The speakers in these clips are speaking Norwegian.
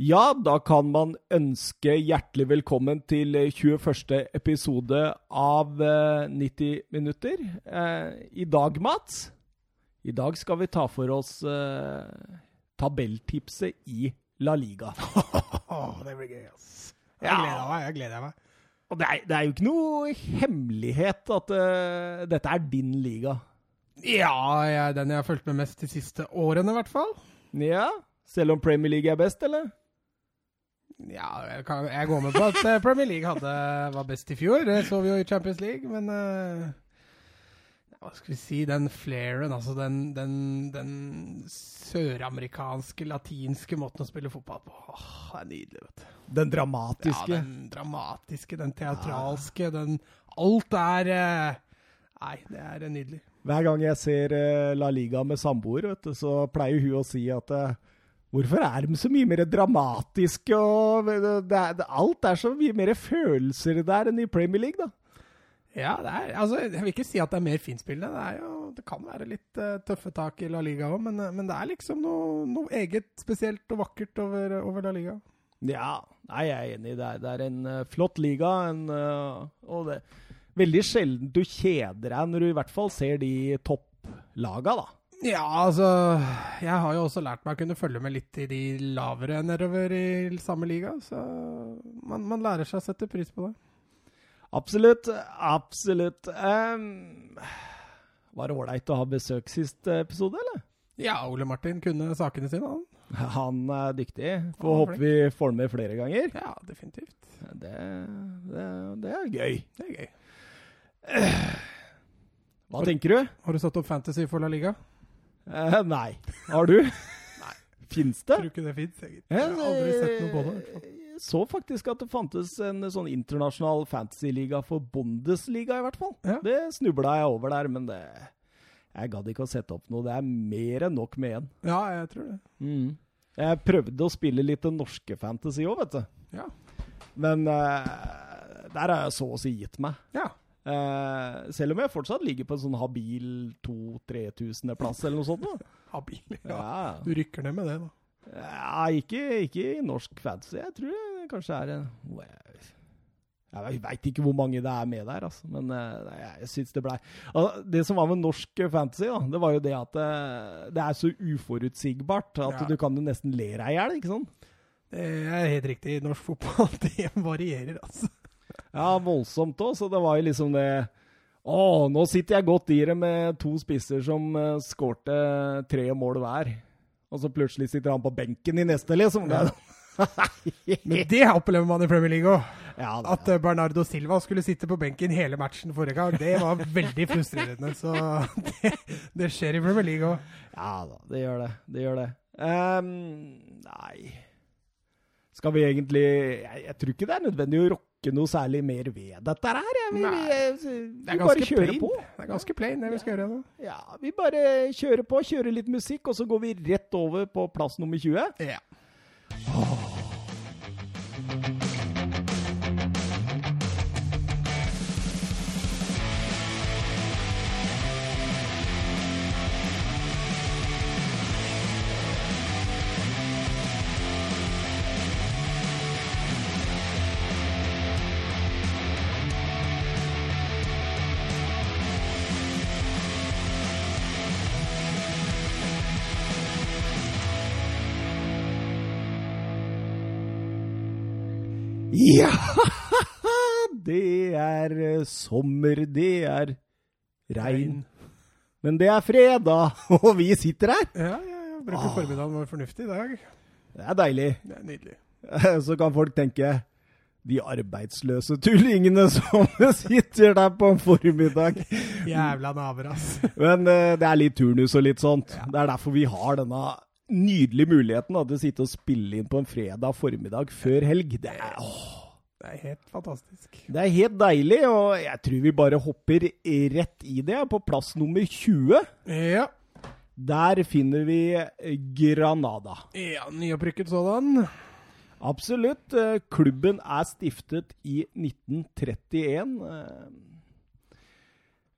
Ja, da kan man ønske hjertelig velkommen til 21. episode av 90 minutter. Eh, I dag, Mats, i dag skal vi ta for oss eh, tabelltipset i La Liga. Det blir gøy, ass. Jeg Ja. gleder meg. jeg gleder meg. Og det er, det er jo ikke noe hemmelighet at uh, dette er din liga. Ja, jeg, den jeg har fulgt med mest de siste årene, i hvert fall. Ja, selv om Premier League er best, eller? Ja, jeg, kan, jeg går med på at eh, Premier League hadde, var best i fjor. Det så vi jo i Champions League, men uh, Hva skal vi si? Den flairen, altså den, den, den søramerikanske, latinske måten å spille fotball på. Åh, det er nydelig, vet du. Den dramatiske. Ja, den dramatiske, den teatralske, den Alt er uh, Nei, det er nydelig. Hver gang jeg ser La Liga med samboer, vet du, så pleier hun å si at eh, Hvorfor er de så mye mer dramatiske? og det, det, det, Alt er så mye mer følelser der enn i Premier League, da. Ja, det er, altså, jeg vil ikke si at det er mer finspillende. Det, er jo, det kan være litt uh, tøffe tak i La Liga òg, men, eh, men det er liksom noe, noe eget spesielt og vakkert over, over La Liga. Ja, nei, jeg er enig. Det er, det er en uh, flott liga. En, uh, og det veldig sjelden du kjeder deg når du i hvert fall ser de topplaga, da. Ja, altså Jeg har jo også lært meg å kunne følge med litt i de lavere nedover i samme liga, så man, man lærer seg å sette pris på det. Absolutt. Absolutt. Um, var det ålreit å ha besøk sist episode, eller? Ja, Ole Martin kunne sakene sine, han. Han er dyktig. Får håpe vi får med flere ganger. Ja, definitivt. Det, det, det er gøy. Det er gøy. Hva tenker du? Har du satt opp Fantasy for La Liga? Eh, nei. Har du? nei. Fins det? Tror ikke det fins, egentlig. Jeg har aldri sett noe på det. i hvert fall. Jeg så faktisk at det fantes en sånn internasjonal fantasyliga for Bundesliga, i hvert fall. Ja. Det snubla jeg over der, men det Jeg gadd ikke å sette opp noe. Det er mer enn nok med én. Ja, jeg tror det. Mm. Jeg prøvde å spille litt den norske fantasy òg, vet du. Ja. Men eh, der har jeg så å si gitt meg. Ja. Eh, selv om jeg fortsatt ligger på en sånn habil 2000-3000-plass eller noe sånt. Da. Habil. Ja. Ja. Du rykker ned med det, da. Ja, ikke, ikke i norsk fantasy. Jeg tror det kanskje er en Jeg veit ikke hvor mange det er med der, altså. Men eh, jeg, jeg syns det blei altså, Det som var med norsk fantasy, da, det var jo det at eh, det er så uforutsigbart at Ja. du kan jo nesten le deg i hjel, ikke sant? Det er helt riktig. Norsk fotball, det varierer, altså. Ja, voldsomt òg, så det var jo liksom det Å, nå sitter jeg godt i det med to spisser som uh, skårte tre mål hver. Og så plutselig sitter han på benken i neste, liksom. Ja. Men det opplever man i Premier League òg. ja, At eh, Bernardo Silva skulle sitte på benken hele matchen forrige gang, det var veldig frustrerende. Så det, det skjer i Premier League òg. ja da, det gjør det. Det gjør det. Um, nei Skal vi egentlig jeg, jeg tror ikke det er nødvendig å rokke noe særlig mer ved dette her. Vi, vi, Nei. vi, Det er bare kjører plain. på. Det er ganske plain, det vi skal gjøre nå. Ja, Vi bare kjører på, kjører litt musikk, og så går vi rett over på plass nummer 20. Ja. Ja! Det er eh, sommer, det er regn. Men det er fredag, og vi sitter her. Ja, ja, ja. Bruker Ah. formiddagen vår fornuftig i dag. Det er deilig. Det er nydelig. Så kan folk tenke de arbeidsløse tullingene som sitter der på en formiddag. Jævla naver, ass. Men eh, det er litt turnus og litt sånt. Det er derfor vi har denne nydelige muligheten da, til å sitte og spille inn på en fredag formiddag før helg. Det er, åh, Det er helt fantastisk. det er helt deilig, og jeg tror vi bare hopper rett i det. På plass nummer 20, Ja. der finner vi Granada. ja Nyopprykket sådan. Absolutt. eh, Klubben er stiftet i 1931.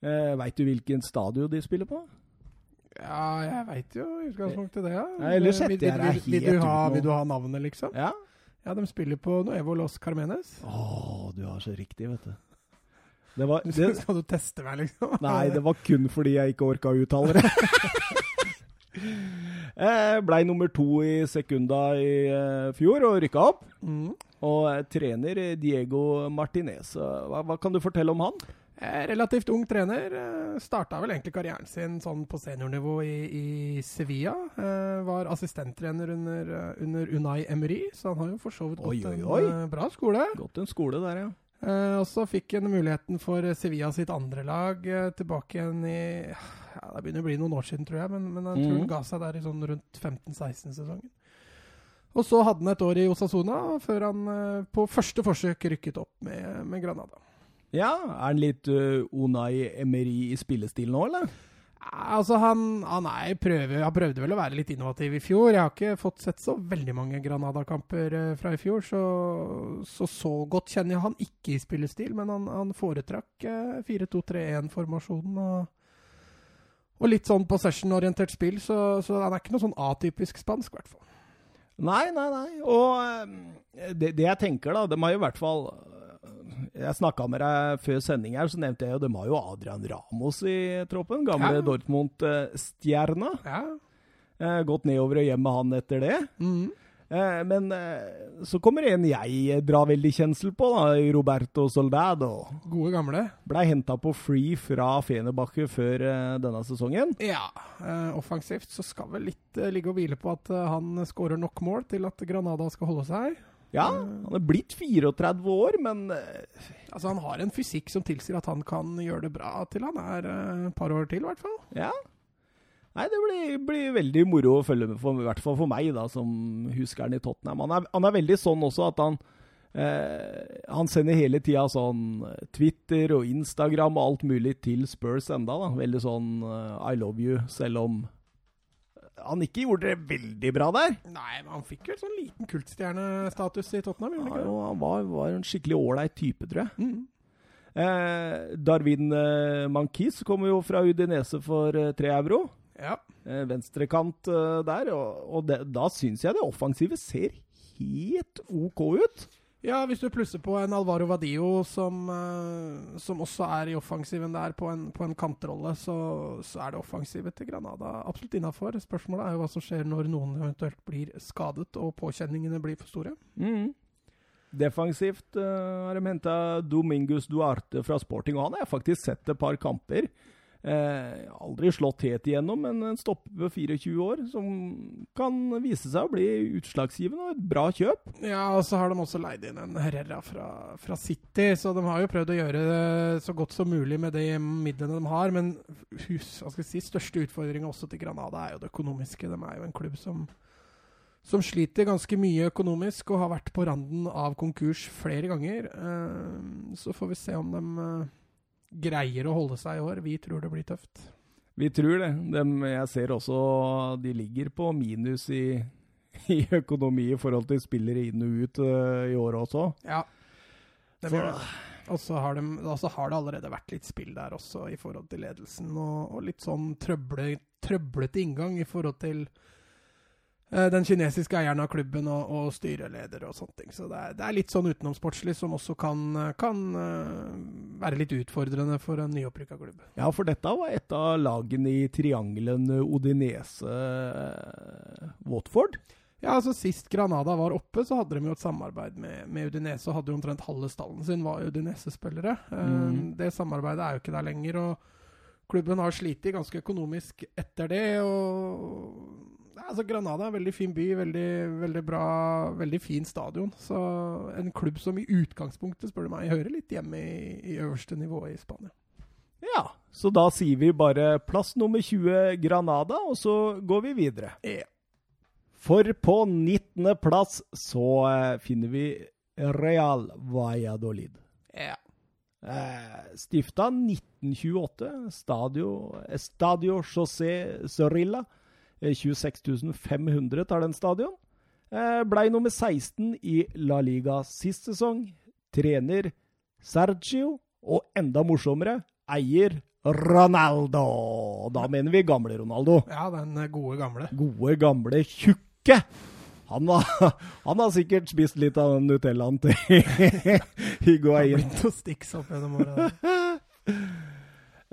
Eh, Veit du hvilken stadion de spiller på? Ja, jeg veit jo i utgangspunktet det, ja. Ellers setter jeg vil- deg vil- vil helt ut ha. Vil du ha navnet, liksom? Ja. Ja, de spiller på Nuevo Los Carmenes. Å, du har så riktig, vet du. Det var, Du det, Skal du teste meg, liksom? nei, det var kun fordi jeg ikke orka å uttale det. Eh, Blei nummer to i sekunda i eh, fjor og rykka opp. Mm. Og eh, trener Diego Martinez. Hva, hva kan du fortelle om han? Eh, Relativt ung trener. eh, Starta vel egentlig karrieren sin sånn på seniornivå i, i Sevilla. Eh, Var assistenttrener under, under Unai Emery, så han har jo for så vidt gått oi, oi. en bra skole. Gått en skole der, ja. Og så fikk han muligheten for Sevilla sitt andre lag tilbake igjen i ja, Det begynner å bli noen år siden, tror jeg, men, men jeg tror mm. han ga seg der i sånn rundt 15-16-sesongen. Og så hadde han et år i Osasuna, før han på første forsøk rykket opp med, med Granada. Ja, Er han litt uh, Unai Emery i spillestil nå, eller? Altså, han, han er, prøver, han prøvde vel å være litt innovativ i fjor. Jeg har ikke fått sett så veldig mange Granada-kamper eh, fra i fjor, så, så så godt kjenner jeg han ikke i spillestil, men han, han foretrakk eh, 4-2-3-1-formasjonen og, og litt sånn possession-orientert spill, så, så han er ikke noe sånn atypisk spansk, i hvert fall. Nei, nei, nei. Og eh, det, det jeg tenker, da De har jo i hvert fall eh, Jeg snakka med deg før sending her, så nevnte jeg jo de har jo Adrian Ramos i troppen. Gamle Ja. Dortmund-stjerna. Ja. Eh, gått nedover og hjem med han etter det. Mhm. Eh, men eh, så kommer en jeg drar veldig kjensel på, da. Roberto Soldado. Gode gamle. Blei henta på free fra Fenebakke før denne sesongen. Ja, offensivt så skal vel litt ligge og hvile på at han skårer nok mål til at Granada skal holde seg. Ja, han er blitt 34 år, men eh, Altså, han har en fysikk som tilsier at han kan gjøre det bra til han er eh, et par år til, i hvert fall. Ja. Nei, det blir, blir veldig moro å følge med, for, i hvert fall for meg, da, som husker han i Tottenham. Han er, han er veldig sånn også at han eh, Han sender hele tida sånn eh, Twitter og Instagram og alt mulig til Spurs enda, da. Veldig sånn I love you, selv om han ikke gjorde det veldig bra der. Nei, men han fikk jo sånn liten kultstjernestatus i Tottenham, Ja, han han var, var en skikkelig ålreit type, tror jeg. Mm. Eh, Darwin eh, Mankis kommer jo fra Udinese for eh, euro. Ja. eh, venstrekant eh, der, og, og det, da syns jeg det offensive ser helt OK ut. Ja, hvis du plusser på en Alvaro Vadio som, eh, som også er i offensiven der på en, på en kantrolle, så, så er det offensivet til Granada absolutt innafor. Spørsmålet er jo hva som skjer når noen eventuelt blir skadet og påkjenningene blir for store. Defensivt uh, har de henta Domingus Duarte fra Sporting, og han har jeg faktisk sett et par kamper. Eh, aldri slått helt igjennom, men en stopper ved 24 år, som kan vise seg å bli utslagsgivende og et bra kjøp. Ja, og så har de også leid inn en Herrera fra, fra City, så de har jo prøvd å gjøre det så godt som mulig med de midlene de har. Men hus, si, største utfordringa også til Granada er jo det økonomiske. De er jo en klubb som, som sliter ganske mye økonomisk og har vært på randen av konkurs flere ganger. Eh, så får vi se om de eh, greier å holde seg i år. Vi tror det blir tøft. Vi tror det. Dem, jeg ser også de ligger på minus i, i økonomi i forhold til spillere inn og ut uh, i år også. Ja. Det blir det. Og så har, de, altså har det allerede vært litt spill der også i forhold til ledelsen, og, og litt sånn trøblete trøblet inngang i forhold til den kinesiske eieren av klubben og, og styreleder og sånne ting. Så det er, det er litt sånn utenomsportslig som også kan, kan eh, være litt utfordrende for en nyopprykka klubb. Ja, for dette var et av lagene i triangelen Odinese-Watford. Ja, altså Sist Granada var oppe, så hadde de jo et samarbeid med, med Udinese. og hadde jo omtrent halve stallen sin var Udinese-spillere. Eh, Mhm. Det samarbeidet er jo ikke der lenger. og Klubben har slitt ganske økonomisk etter det. og altså Granada er en veldig fin by, veldig, veldig bra, veldig fin stadion. Så en klubb som i utgangspunktet, spør du meg, hører litt hjemme i, i øverste nivå i Spania. Ja, så da sier vi bare plass nummer 20 Granada, og så går vi videre. Ja. For på 19. plass så eh, finner vi Real Valladolid. Ja. Eh, stifta 1928. Stadio, Stadio José Zorrilla. Eh, 26 500 tar den stadion. Eh, blei nummer 16 i La Liga sist sesong. Trener Sergio, og enda morsommere, eier Ronaldo. Da mener vi gamle Ronaldo. Ja, den eh, gode gamle. Gode, gamle, tjukke. Han, var, han har sikkert spist litt av den Nutellaen til Har Higuain. blitt noe sticks opp gjennom åra.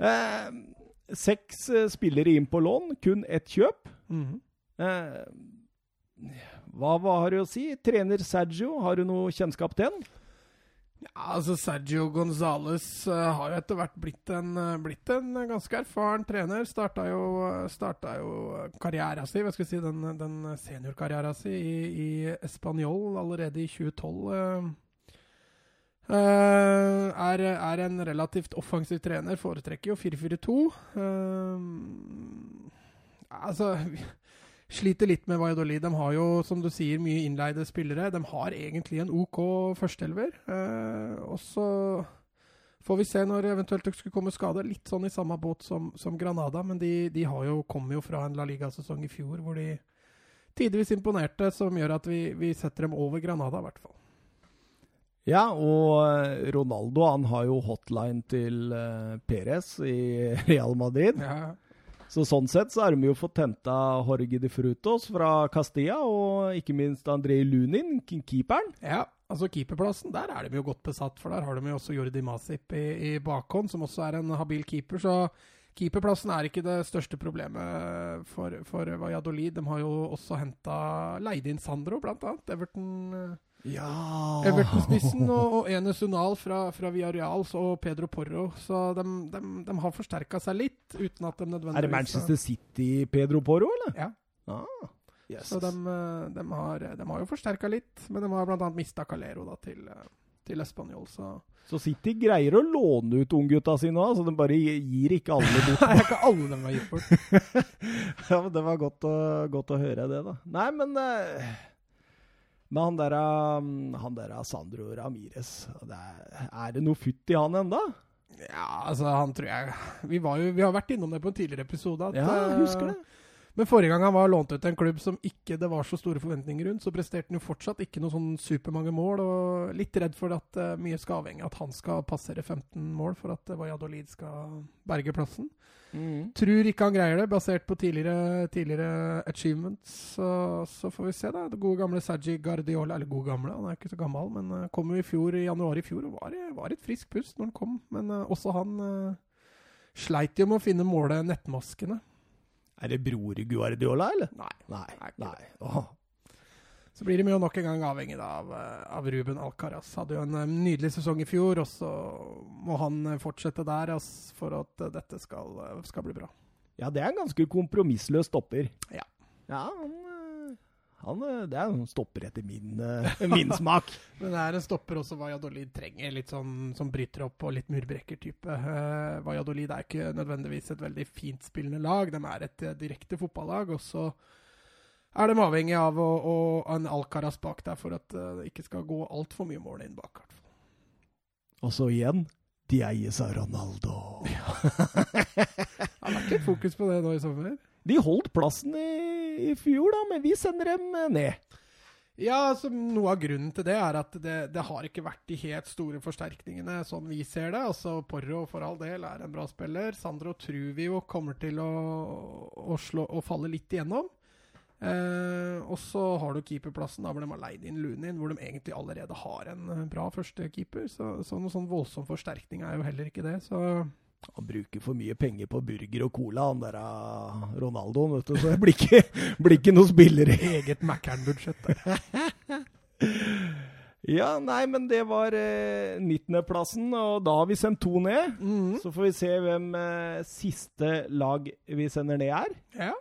Eh, seks eh, spillere inn på lån, kun ett kjøp. Mhm. Eh, hva, hva har du å si? Trener Sergio, har du noe kjennskap til han? Ja, altså Sergio Gonzales uh, har jo etter hvert blitt en, eh, blitt en ganske erfaren trener. Starta jo, starta jo karriera si, hva skal jeg si, den, den seniorkarriera si i, i Español allerede i 2012. Uh. Uh, er, er en relativt offensiv trener, foretrekker jo 4-4-2. Eh, altså Sliter litt med Valladolid. De har jo, som du sier, mye innleide spillere. De har egentlig en OK førsteelver. Eh, og så får vi se når eventuelt det skulle komme skade. Litt sånn i samme båt som, som Granada, men de, de har jo, kom jo fra en La Liga-sesong i fjor hvor de tidvis imponerte, som gjør at vi, vi setter dem over Granada, i hvert fall. Ja, og eh, Ronaldo han har jo hotline til uh, Perez i Real Madrid. Ja, Så sånn sett så har de jo fått henta Jorge de Frutos fra Castilla, og ikke minst Andrej Lunin, keeperen. Ja, altså keeperplassen, der er de jo godt besatt, for der har de jo også Jordi Masip i, i bakhånd, som også er en habil keeper. Så keeperplassen er ikke det største problemet for, for Valladolid. De har jo også henta leid inn Sandro, blant annet. Everton, Ja Everton-spissen og, og Enes Unal fra, fra Villarreal og Pedro Porro. Så de, de, de har forsterka seg litt, uten at de nødvendigvis Er det Manchester City Pedro Porro, eller? Ja. Ah, yes. Så de, de, har, de har jo forsterka litt, men de har bl.a. mista Calero da, til, til Espanjol. så Så City greier å låne ut unggutta sine òg, så de bare gir ikke alle bort. Nei, ikke alle de har gitt bort. ja, men Det var godt å, godt å høre det, da. Nei, men eh, Men han der, um, han der Sandro Ramires det er, er det noe futt i han enda? Ja, altså, han tror jeg Vi, var jo, vi har vært innom det på en tidligere episode. At, Ja, jeg eh, husker det. Men forrige gang han var lånt ut til en klubb som ikke det var så store forventninger rundt, så presterte han jo fortsatt ikke noe sånn supermange mål. Og litt redd for at uh, mye skal avhenge av at han skal passere 15 mål for at uh, Valladolid skal berge plassen. Mm. Tror ikke han greier det, basert på tidligere, tidligere achievements. Så, så får vi se, da. Det gode gamle Sergi Guardiola Eller god gamle, han er ikke så gammel, men uh, kom jo i fjor, i januar i fjor og var, var et frisk pust når han kom. Men også han sleit jo med å finne målet nettmaskene. Er det bror Guardiola, eller? Nei. Nei. nei. Åh. Så blir de jo nok en gang avhengig av, uh, av Ruben Alcaraz. Hadde jo en uh, nydelig sesong i fjor, og så må han uh, fortsette der ass, for at dette skal, skal bli bra. Ja, det er en ganske kompromissløs stopper. Ja. Ja, han, eh, han eh, Det er en stopper etter min, eh, min smak. Men det er en stopper også Valladolid trenger, litt sånn som bryter opp og litt murbrekker-type. Uh, Valladolid er ikke nødvendigvis et veldig fint spillende lag, de er et direkte fotballag. Og så er de avhengig av å, å, en Alcaraz bak der for at det ikke skal gå altfor mye mål inn bak. Og så igjen De eies av Ronaldo. Det har ikke fokus på det nå i sommer. De holdt plassen i, i fjor, da, men vi sender dem eh, ned. Ja, altså Noe av grunnen til det er at det, det har ikke vært de helt store forsterkningene sånn vi ser det. Altså Porro for all del er en bra spiller. Sandro tror vi jo kommer til å, å, slå, å falle litt igjennom. Eh, og så har du keeperplassen da hvor de har leid inn Lunin, hvor de egentlig allerede har en eh, bra førstekeeper. Så, så noen sånn voldsom forsterkning er jo heller ikke det. Så Han bruker for mye penger på burger og cola, han der Ronaldoen, Ronaldo, vet du, så det blir ikke, blir ikke noen spillere. eget Mækkern-budsjett. Ja, nei, men det var eh, 19.-plassen, og da har vi sendt to ned. Mhm. Så får vi se hvem eh, siste lag vi sender ned er. Ja.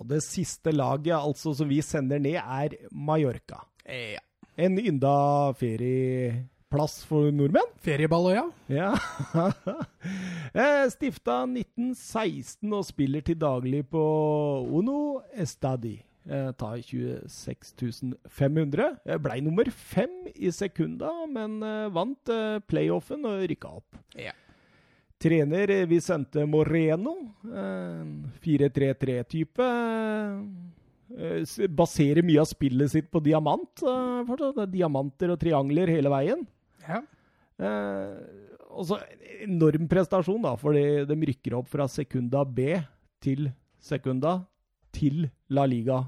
Og det siste laget altså som vi sender ned, er Mallorca. ja. En ynda ferieplass for nordmenn. Ferieballøya. Ja. ja. Stifta 1916 og spiller til daglig på Ono Estadi. Ta tar 26 500. Eh, Blei nummer fem i sekunda, men eh, vant eh, playoffen og rykka opp. Ja. Trener eh, Vicente Moreno. eh, 4-3-3-type. Eh, baserer mye av spillet sitt på diamant. eh, fortsatt. Det er diamanter og triangler hele veien. ja. Eh, også enorm prestasjon, da, fordi de rykker opp fra Sekunda B til Sekunda til La Liga.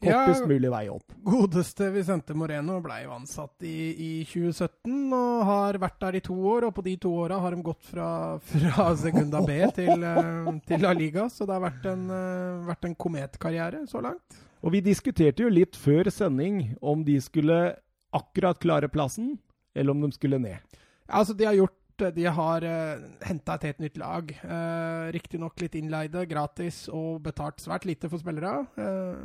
Kortest Ja. mulig vei opp. Godeste Vicente Moreno ble jo ansatt i, i 2017 og har vært der i to år. Og på de to åra har de gått fra, fra Segunda B til, eh, til La Liga, så det har vært en, eh, vært en kometkarriere så langt. Og vi diskuterte jo litt før sending om de skulle akkurat klare plassen, eller om de skulle ned. Altså, de har gjort De har uh, henta et helt nytt lag. Uh, Riktignok litt innleide, gratis og betalt svært lite for spillere. Uh,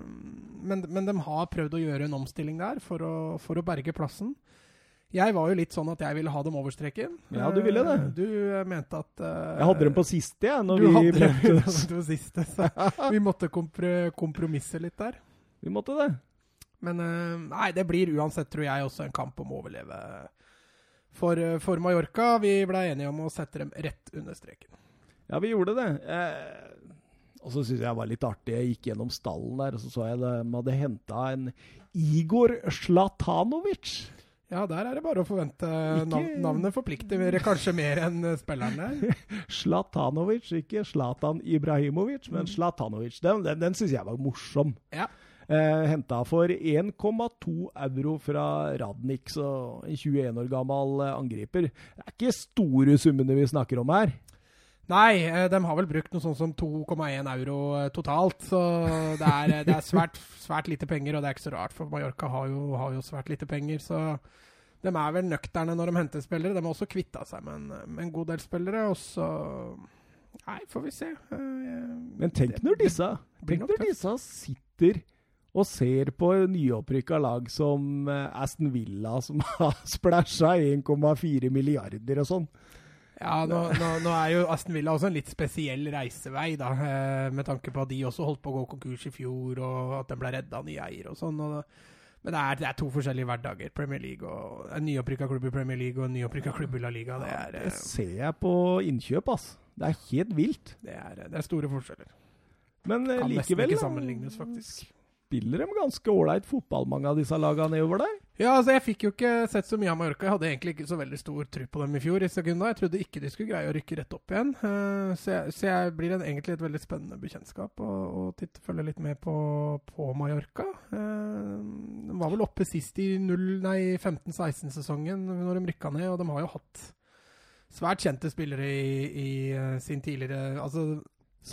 men, men de har prøvd å gjøre en omstilling der for å, for å berge plassen. Jeg var jo litt sånn at jeg ville ha dem over streken. Ja, du ville det. Eh, Du eh, mente at uh, Jeg hadde dem på siste, jeg, når Du vi hadde dem på siste, så vi måtte kompr kompromisse litt der. Vi måtte det. Men eh, nei, det blir uansett, tror jeg, også en kamp om å overleve for, eh, for Mallorca. Vi ble enige om å sette dem rett under streken. Ja, vi gjorde det. Eh, og så syns jeg det var litt artig. Jeg gikk gjennom stallen der, og så så jeg de hadde henta en Igor Slatanovic. Ja, der er det bare å forvente Ikke- nav Navnet forplikter kanskje mer enn eh, spilleren der. Slatanovic, ikke Zlatan Ibrahimovic, men Slatanovic. Den, den, den syns jeg var morsom. Ja. Eh, Henta for 1,2 euro fra Radnik, så en 21 år gammel eh, angriper. Det er ikke store summene vi snakker om her. Nei, eh, de har vel brukt noe sånt som 2,1 euro eh, totalt. Så det er, det er svært, svært lite penger, og det er ikke så rart, for Mallorca har jo, har jo svært lite penger. Så de er vel nøkterne når de henter spillere. De har også kvitta seg med en, med en god del spillere, og så Nei, får vi se. Men tenk når disse, tenk når disse sitter og ser på nyopprykka lag som eh, Aston Villa, som har splæsja 1,4 milliarder og sånn. Ja, nå, nå, nå er jo Aston Villa også en litt spesiell reisevei, da. eh, Med tanke på at de også holdt på å gå konkurs i fjor, og at de ble redda av nye eier og sånn. Men det er, det er to forskjellige hverdager. Premier League og En nyopprykka klubb i Premier League og en nyopprykka klubb i La Liga. Det er, Det eh, ser jeg på innkjøp, ass. Det er helt vilt. det er, det er store forskjeller. Men eh, Kan nesten likevel ikke sammenlignes, faktisk. Spiller de ganske ålreit fotball, mange av disse lagene nedover der. Ja, altså Jeg fikk jo ikke sett så mye av Mallorca. Jeg hadde egentlig ikke så veldig stor tro på dem i fjor. i sekunda. Jeg trodde ikke de skulle greie å rykke rett opp igjen. Eh, så, jeg, så jeg blir en, egentlig et veldig spennende bekjentskap å å titte, følge litt med på, på Mallorca. Eh, de var vel oppe sist i 0 nei, 15-16-sesongen når de rykka ned, og de har jo hatt svært kjente spillere i, i eh, sin tidligere Altså,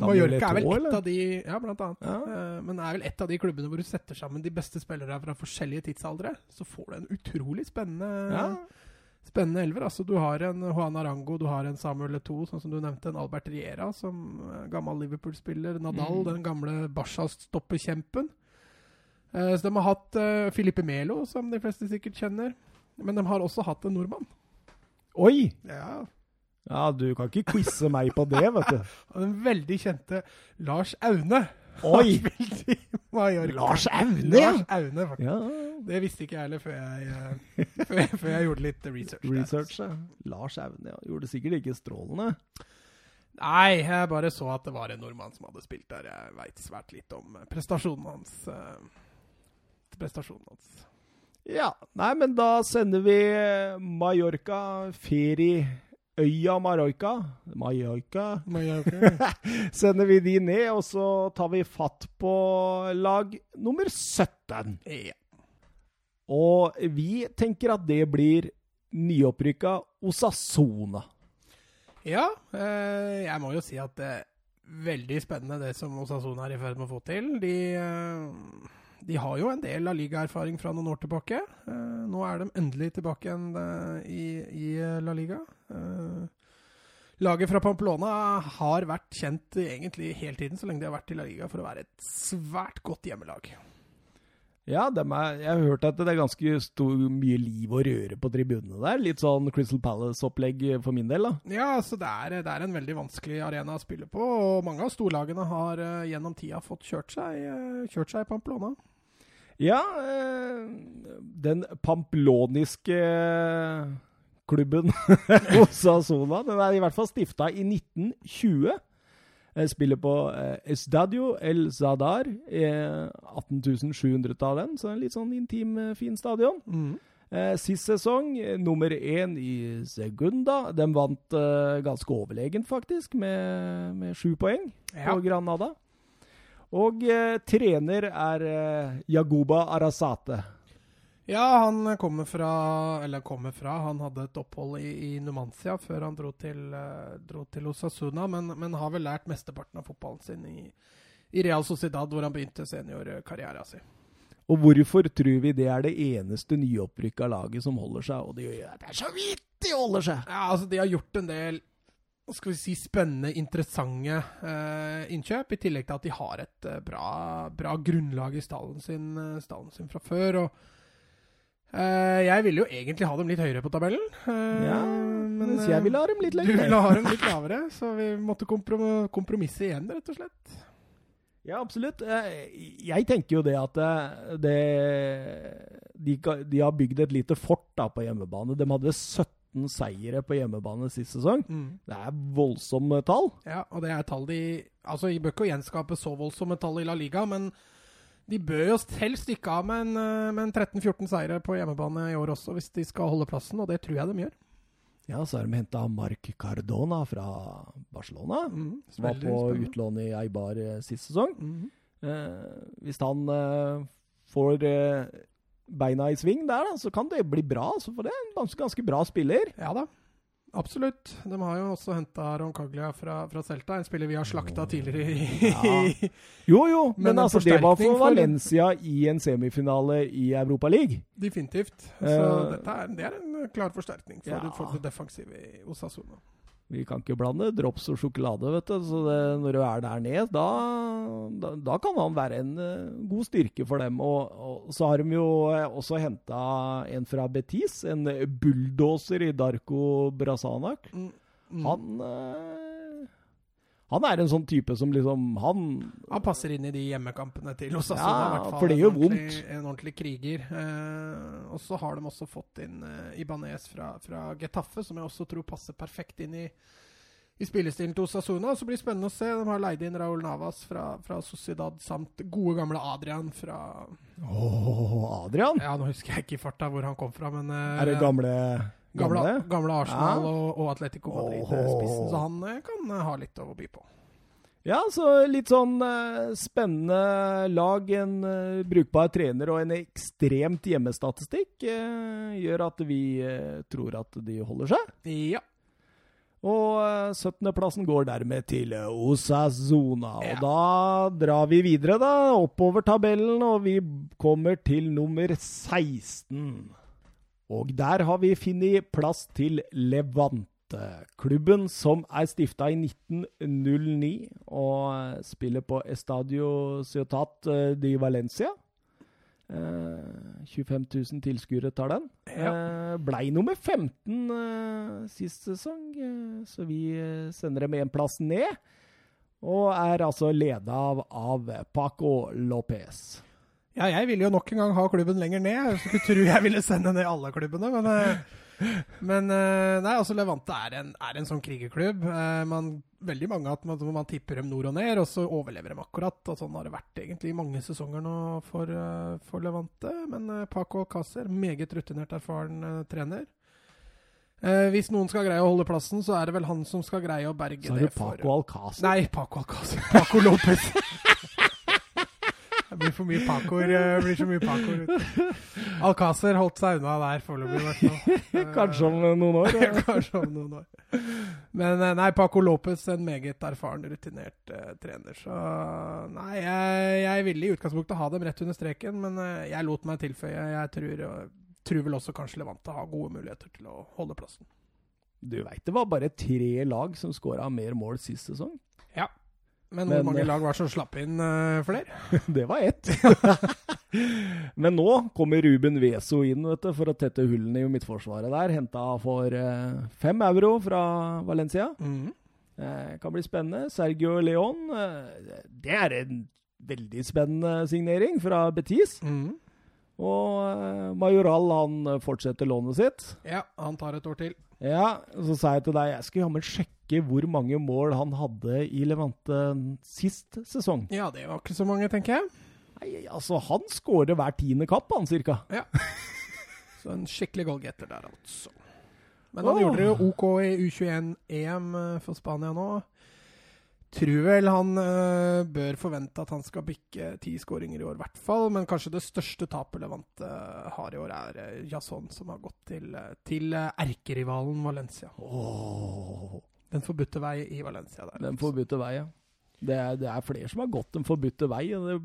Mallorca er vel ett eller? av de Ja, blant annet. Ja. Eh, men er vel et av de klubbene hvor du setter sammen de beste spillere fra forskjellige tidsaldre. Så får du en utrolig spennende Ja. Spennende elver. Altså, du har en Juan Arango, du har en Samuel Leto, sånn som du nevnte, en Albert Riera, som eh, gammel Liverpool-spiller. Nadal, Mm. den gamle Barca-stopperkjempen. Eh, så de har hatt Filipe Melo, som de fleste sikkert kjenner. Men de har også hatt en nordmann. Oi! Ja. Ja, du kan ikke quize meg på det, vet du. Den veldig kjente Lars Aune. Oi! Lars Aune! Lars Aune, faktisk. Ja, Det visste ikke jeg heller før jeg, eh, før jeg, før jeg gjorde litt research. research. ja. Lars Aune ja. gjorde det sikkert ikke strålende. Nei, jeg bare så at det var en nordmann som hadde spilt der. Jeg veit svært litt om eh, prestasjonen hans. eh, prestasjonen hans. Ja, nei, men da sender vi Mallorca, Mallorca Mallorca Mallorca. Sender vi de ned, og så tar vi fatt på lag nummer 17. ja. Og vi tenker at det blir nyopprykka Osasona. ja, eh, jeg må jo si at det er veldig spennende det som Osasona er i ferd med å få til. De, eh, de har jo en del av ligaerfaring fra noen år tilbake. Eh, nå er de endelig tilbake igjen eh, i, i eh, La Liga. Laget fra Pamplona har vært kjent egentlig hele tiden, så lenge de har vært i La Liga, for å være et svært godt hjemmelag. Ja, er, jeg har hørt at det er ganske stor, mye liv og røre på tribunene der. Litt sånn Crystal Palace-opplegg for min del, da. Ja, altså det er, det er en veldig vanskelig arena å spille på, og mange av storlagene har gjennom tida fått kjørt seg, kjørt seg i Pamplona. Ja, eh, den pamploniske klubben Osasona, den er i hvert fall stifta i 1920. Jeg spiller på eh, Estadio El Zadar, eh, 18 700 av den, så en litt sånn intim, eh, fin stadion. Eh, sist sesong eh, nummer én i Segunda. De vant eh, ganske overlegent, faktisk, med, med sju poeng Ja. på Granada. Og eh, trener er eh, Yaguba Arasate. Ja, han kommer fra Eller kommer fra Han hadde et opphold i, i Numancia før han dro til, eh, dro til Osasuna, men, men har vel lært mesteparten av fotballen sin i, i Real Sociedad, hvor han begynte seniorkarrieren sin. Og hvorfor tror vi det er det eneste nyopprykka laget som holder seg? Og det, det er så vidt de holder seg! Ja, altså De har gjort en del skal vi si, spennende, interessante eh, innkjøp, i tillegg til at de har et eh, bra, bra grunnlag i stallen sin, eh, stallen sin fra før. og eh, Jeg ville jo egentlig ha dem litt høyere på tabellen. eh, Ja, men Mens jeg eh, ville ha dem litt du ville ha dem litt lavere, så vi måtte komprom kompromisse igjen, rett og slett. Ja, absolutt. Jeg tenker jo det at det, de, de har bygd et lite fort da på hjemmebane. De hadde 17 seire på hjemmebane sist sesong. Det er voldsomme tall. Ja, og det er tall de Altså, de bør ikke gjenskape så voldsomme tall i La Liga, men de bør jo helst stikke av med en, eh, en 13-14 seire på hjemmebane i år også, hvis de skal holde plassen, og det tror jeg de gjør. Ja, så har de henta Marc Cardona fra Barcelona. Mm, Som var på spennende. utlån i Eibar eh, sist sesong. Mm. Eh, hvis han eh, får eh, beina i sving der, da, så kan det bli bra. Så for det er en ganske, ganske bra spiller. Ja da, absolutt. De har jo også henta Roncaglia fra, fra Celta, en spiller vi har slakta tidligere i Ja. Jo, jo, men, Men altså, det var for for- Valencia i en semifinale i Europa League. Definitivt. Så uh, er, det er en klar forsterkning for, Ja. for det defensive i Osasuna. Vi kan ikke blande drops og sjokolade, vet du. Så det, når du er der nede, da, da, da kan han være en eh, god styrke for dem. Og, og så har de jo eh, også henta en fra Betis, en bulldoser i Darko Brasanak. Mm. Mm. Han eh, Han er en sånn type som liksom Han Han passer inn i de hjemmekampene til. Ja, i hvert fall. for det gjør vondt. En ordentlig kriger. Eh, og så har de også fått inn eh, Ibanez fra, fra Getafe, som jeg også tror passer perfekt inn i, i spillestilen til Osasuna. Så blir det spennende å se. De har leid inn Raúl Navas fra, fra Sociedad samt gode gamle Adrian fra Åh, Adrian! Ja, nå husker jeg ikke i farta hvor han kom fra, men uh, Er det gamle Gamle, Gamle? Arsenal Ja. og, og Atletico Madrid-spissen, så han eh, kan eh, ha litt å by på. Ja, så litt sånn uh, spennende lag. En uh, brukbar trener og en ekstremt hjemmestatistikk uh, gjør at vi eh, tror at de holder seg. Ja. Og eh, 17.-plassen går dermed til Osasona. Ja. Og da drar vi videre, da, oppover tabellen, og vi kommer til nummer 16. Og der har vi funnet plass til Levante. Klubben som er stifta i 1909 og eh, spiller på Estadio Ciutat eh, de Valencia. Eh, 25 000 tilskuere tar den. Ja. Eh, blei nummer 15 eh, sist sesong, eh, så vi eh, sender dem én plass ned. Og er altså leda av, av Paco Lopez. Ja, jeg ville jo nok en gang ha klubben lenger ned. Jeg skulle tro jeg ville sende ned alle klubbene, men, eh, men eh, Nei, altså Levante er en, er en sånn krigerklubb. Eh, Man, veldig mange at man, man tipper dem nord og ned, og så overlever dem akkurat. Og sånn har det vært egentlig i mange sesonger nå for, for Levante. Men Paco Alcácer, meget rutinert, erfaren trener. Eh, hvis noen skal greie å holde plassen, så er det vel han som skal greie å berge Så er det det Paco Alcázar. Nei, Paco Alcázar. Paco Lopez. det blir for mye Pacoer. Blir så mye Pacoer. ute. Holdt seg unna der foreløpig, i hvert fall. Kanskje om noen år. Eh, Kanskje om noen år. Men eh, nei, Paco Lopez, en meget erfaren, rutinert uh, trener. Så nei, jeg, jeg ville i utgangspunktet ha dem rett under streken, men uh, jeg lot meg tilføye. Jeg tror, uh, tror vel også kanskje Levante har gode muligheter til å holde plassen. Du veit det var bare tre lag som skåra mer mål sist sesong? Ja. Men, Men, hvor mange eh, lag var det som slapp inn uh, flere? Det var ett. Men nå kommer Ruben Veso inn vet du, for å tette hullene i midtforsvaret der. Henta for uh, fem euro fra Valencia. Mhm. Uh, kan bli spennende. Sergio Leon. Det er en veldig spennende signering fra Betis. Mhm. Og Majoral han fortsetter lånet sitt. Ja, han tar et år til. Ja, så sa jeg til deg jeg skulle jammen sjekke hvor mange mål han hadde i Levante sist sesong. Ja, det var ikke så mange, tenker jeg. Nei, altså Han skårer hver tiende kapp, han cirka. Ja. Så en skikkelig goalgetter der, altså. Men han oh. gjorde det jo OK i U21-EM eh, for Spania nå. Tror vel han eh, bør forvente at han skal bikke ti skåringer i år, i hvert fall. Men kanskje det største tapet Levante eh, har i år, er uh, Jason, som har gått til, til erkerivalen Valencia. Oh. Den forbudte vei i Valencia der. den forbudte vei, ja. Det er, det er flere som har gått den forbudte vei. Og det,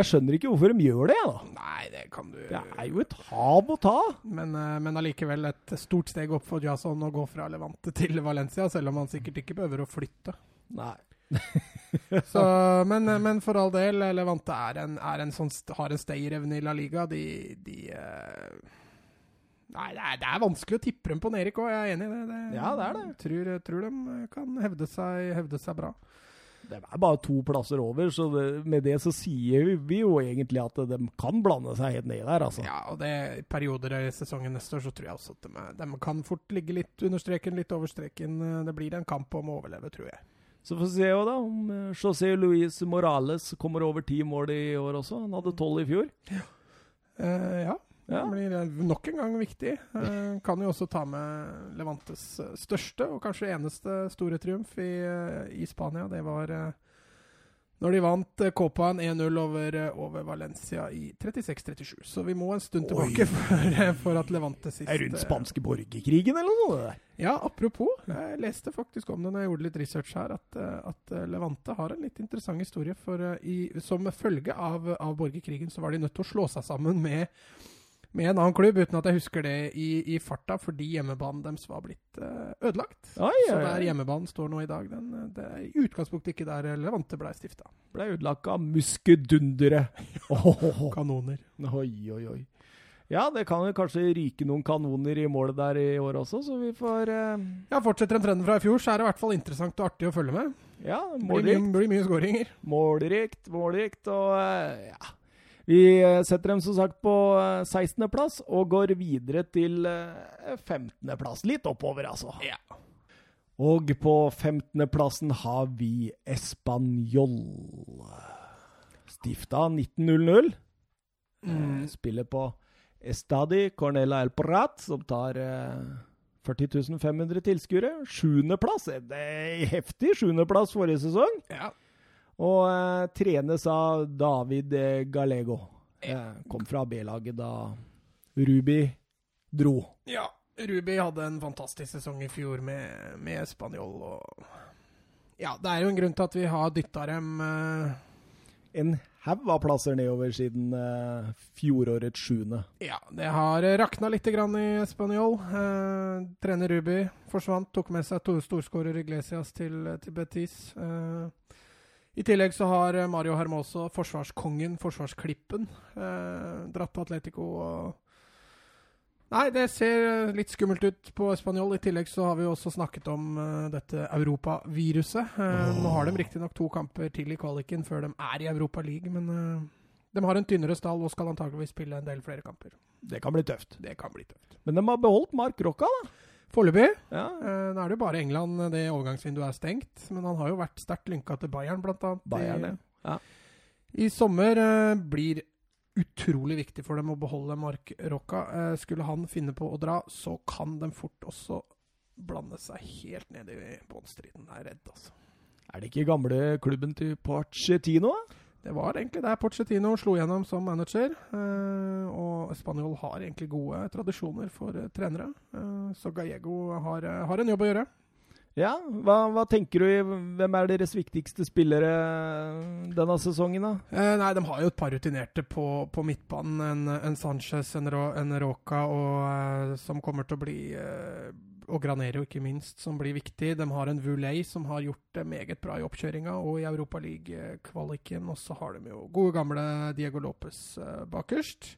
jeg skjønner ikke hvorfor de gjør det, da. Nei, det kan du Det er jo et hav å ta. Men, men allikevel et stort steg opp for Jason å gå fra Levante til Valencia, selv om han sikkert ikke behøver å flytte. Nei. Så, men, men for all del, Levante er en, er en sånn, har en stayerevne i La Liga. De, de uh... Nei, det er, det er vanskelig å tippe dem på Nerik òg, jeg er enig i det. det. Ja, det er det. Tror, tror de kan hevde seg, hevde seg bra. De er bare to plasser over, så det, med det så sier vi, vi jo egentlig at de kan blande seg helt ned der, altså. Ja, og det i perioder i sesongen neste år så tror jeg også at de, de kan fort ligge litt under streken, litt over streken. Det blir en kamp om å overleve, tror jeg. Så får vi se jo da om eh, José Luis Morales kommer over ti mål i år også. Han hadde tolv i fjor. Eh, ja. Ja. Det blir eh, nok en gang viktig. Uh, kan jo også ta med Levantes største og kanskje eneste store triumf i, uh, i Spania. Det var eh, når de vant eh, Copaen 1-0 over, eh, over Valencia i 36-37. Så vi må en stund tilbake for, eh, for at Levante sist Er rundt spanske borgerkrigen eller noe? det der? Ja, apropos. Jeg leste faktisk om det når jeg gjorde litt research her, at, at Levante har en litt interessant historie. For i, som følge av, av borgerkrigen så var de nødt til å slå seg sammen med, med en annen klubb, uten at jeg husker det i, i farta, fordi hjemmebanen deres var blitt uh, ødelagt. Oi, Så der hjemmebanen står nå i dag, den, det er i utgangspunktet ikke der Levante ble stifta. Ble ødelagt av muskedundere. Kanoner. Oi, oi, oi. Ja, det kan jo kanskje ryke noen kanoner i målet der i år også, så vi får uh... Ja, Fortsetter en trend fra i fjor, så er det i hvert fall interessant og artig å følge med. Ja, målrikt. blir mye, blir mye skåringer. Målrikt, målrikt, og uh, ja. Vi eh, setter dem som sagt på eh, 16.-plass og går videre til eh, 15.-plass. Litt oppover, altså. Ja. Og på 15.-plassen har vi Español. Stifta 1900. Mm. Eh, Spiller på Estadi Cornela El Prat, som tar eh, 40 500 tilskuere. Sjuendeplass. Heftig sjuendeplass forrige sesong. ja. Og eh, trenes av David eh, Gallego. Eh, kom fra B-laget da Ruby dro. Ja, Ruby hadde en fantastisk sesong i fjor med, med Spanjol. Og ja, det er jo en grunn til at vi har dytta dem eh, En haug av plasser nedover siden eh, fjorårets sjuende. Ja, det har rakna litt grann i Spanjol. Eh, trener Ruby forsvant, tok med seg to storskårer Iglesias til, til Betis. Eh, I tillegg så har Mario Hermoso, forsvarskongen, forsvarsklippen, eh, dratt til Atletico. Nei, det ser eh, litt skummelt ut på Spanjol. I tillegg så har vi også snakket om uh, dette europaviruset. Uh, Nå har de riktignok to kamper til i kvaliken før de er i Europa League, men uh, de har en tynnere stall og skal antageligvis spille en del flere kamper. Det kan bli tøft. Det kan bli tøft. Men de har beholdt Mark Rocca, da. Foreløpig Ja. Uh, nå er det jo bare England eh, det overgangsvinduet er stengt. Men han har jo vært sterkt lynka til Bayern, blant annet. Bayern, I, ja. I sommer uh, blir utrolig viktig for dem å beholde Mark Rocca. Uh, skulle han finne på å dra, så kan de fort også blande seg helt ned i båndstriden. Jeg er redd, altså. Er det ikke gamle klubben til Pochettino? da? Det var egentlig der Pochettino slo gjennom som manager. eh, og Spanjol har egentlig gode tradisjoner for eh, trenere. Eh, så Gallego har, eh, har en jobb å gjøre. Ja, hva, hva tenker du? Hvem er deres viktigste spillere denne sesongen, da? Eh, nei, de har jo et par rutinerte på, på midtbanen. En, en Sanchez, en, Ro, en Roca, og, eh, som kommer til å bli eh, Og Granero, ikke minst, som blir viktig. De har en Vuley som har gjort det meget bra i oppkjøringa og i Europa League-kvaliken. Og så har de jo gode, gamle Diego Lopez eh, bakerst.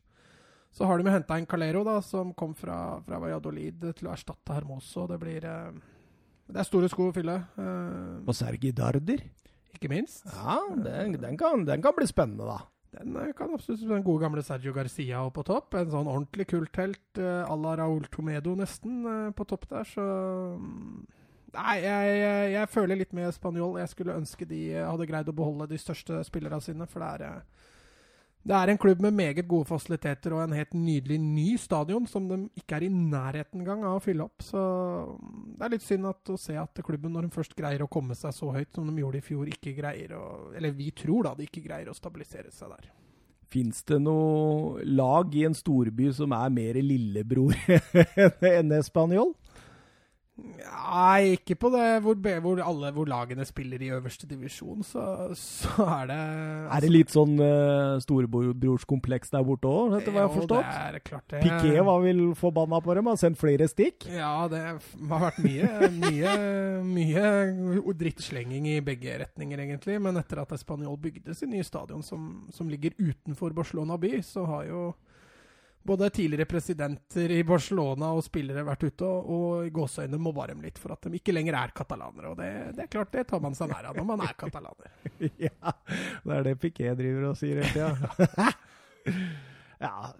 Så har de jo henta en Calero, da, som kom fra, fra Valladolid til å erstatte Hermoso. Det blir eh, Det er store sko å fylle. eh, Og Sergi Darder? ikke minst. Ja, den, den, kan, den kan bli spennende, da. Den eh, kan absolutt den gode gamle Sergio Garcia på topp. En sånn ordentlig kulthelt uh, à la Raúl Tomedo nesten eh, på topp der, så mm, Nei, jeg, jeg, jeg føler litt med spanjol. Jeg skulle ønske de eh, hadde greid å beholde de største spillerne sine, for det er, eh, Det er en klubb med meget gode fasiliteter og en helt nydelig ny stadion, som de ikke er i nærheten engang av å fylle opp. Så mm, det er litt synd å se at klubben, når de først greier å komme seg så høyt som de gjorde i fjor, ikke greier å Eller vi tror da de ikke greier å stabilisere seg der. Fins det noe lag i en storby som er mer lillebror enn Español? Nei, ikke på det hvor, hvor alle hvor lagene spiller i øverste divisjon, så, så er det Er det litt sånn uh, storebrorskompleks der borte òg, etter hva jeg har forstått? Det er klart det. Piquet var vel forbanna på dem, har sendt flere stikk. Ja, det har vært mye, mye, mye drittslenging i begge retninger, egentlig. Men etter at Español bygde sin nye stadion, som, som ligger utenfor Barcelona by, så har jo både tidligere presidenter i Barcelona og spillere vært ute og, og i gåseøynene mobba dem litt for at de ikke lenger er katalanere. Og det, det er klart, det tar man seg nær av når man er katalaner. ja, det er det Piquet driver og sier hele tida. ja,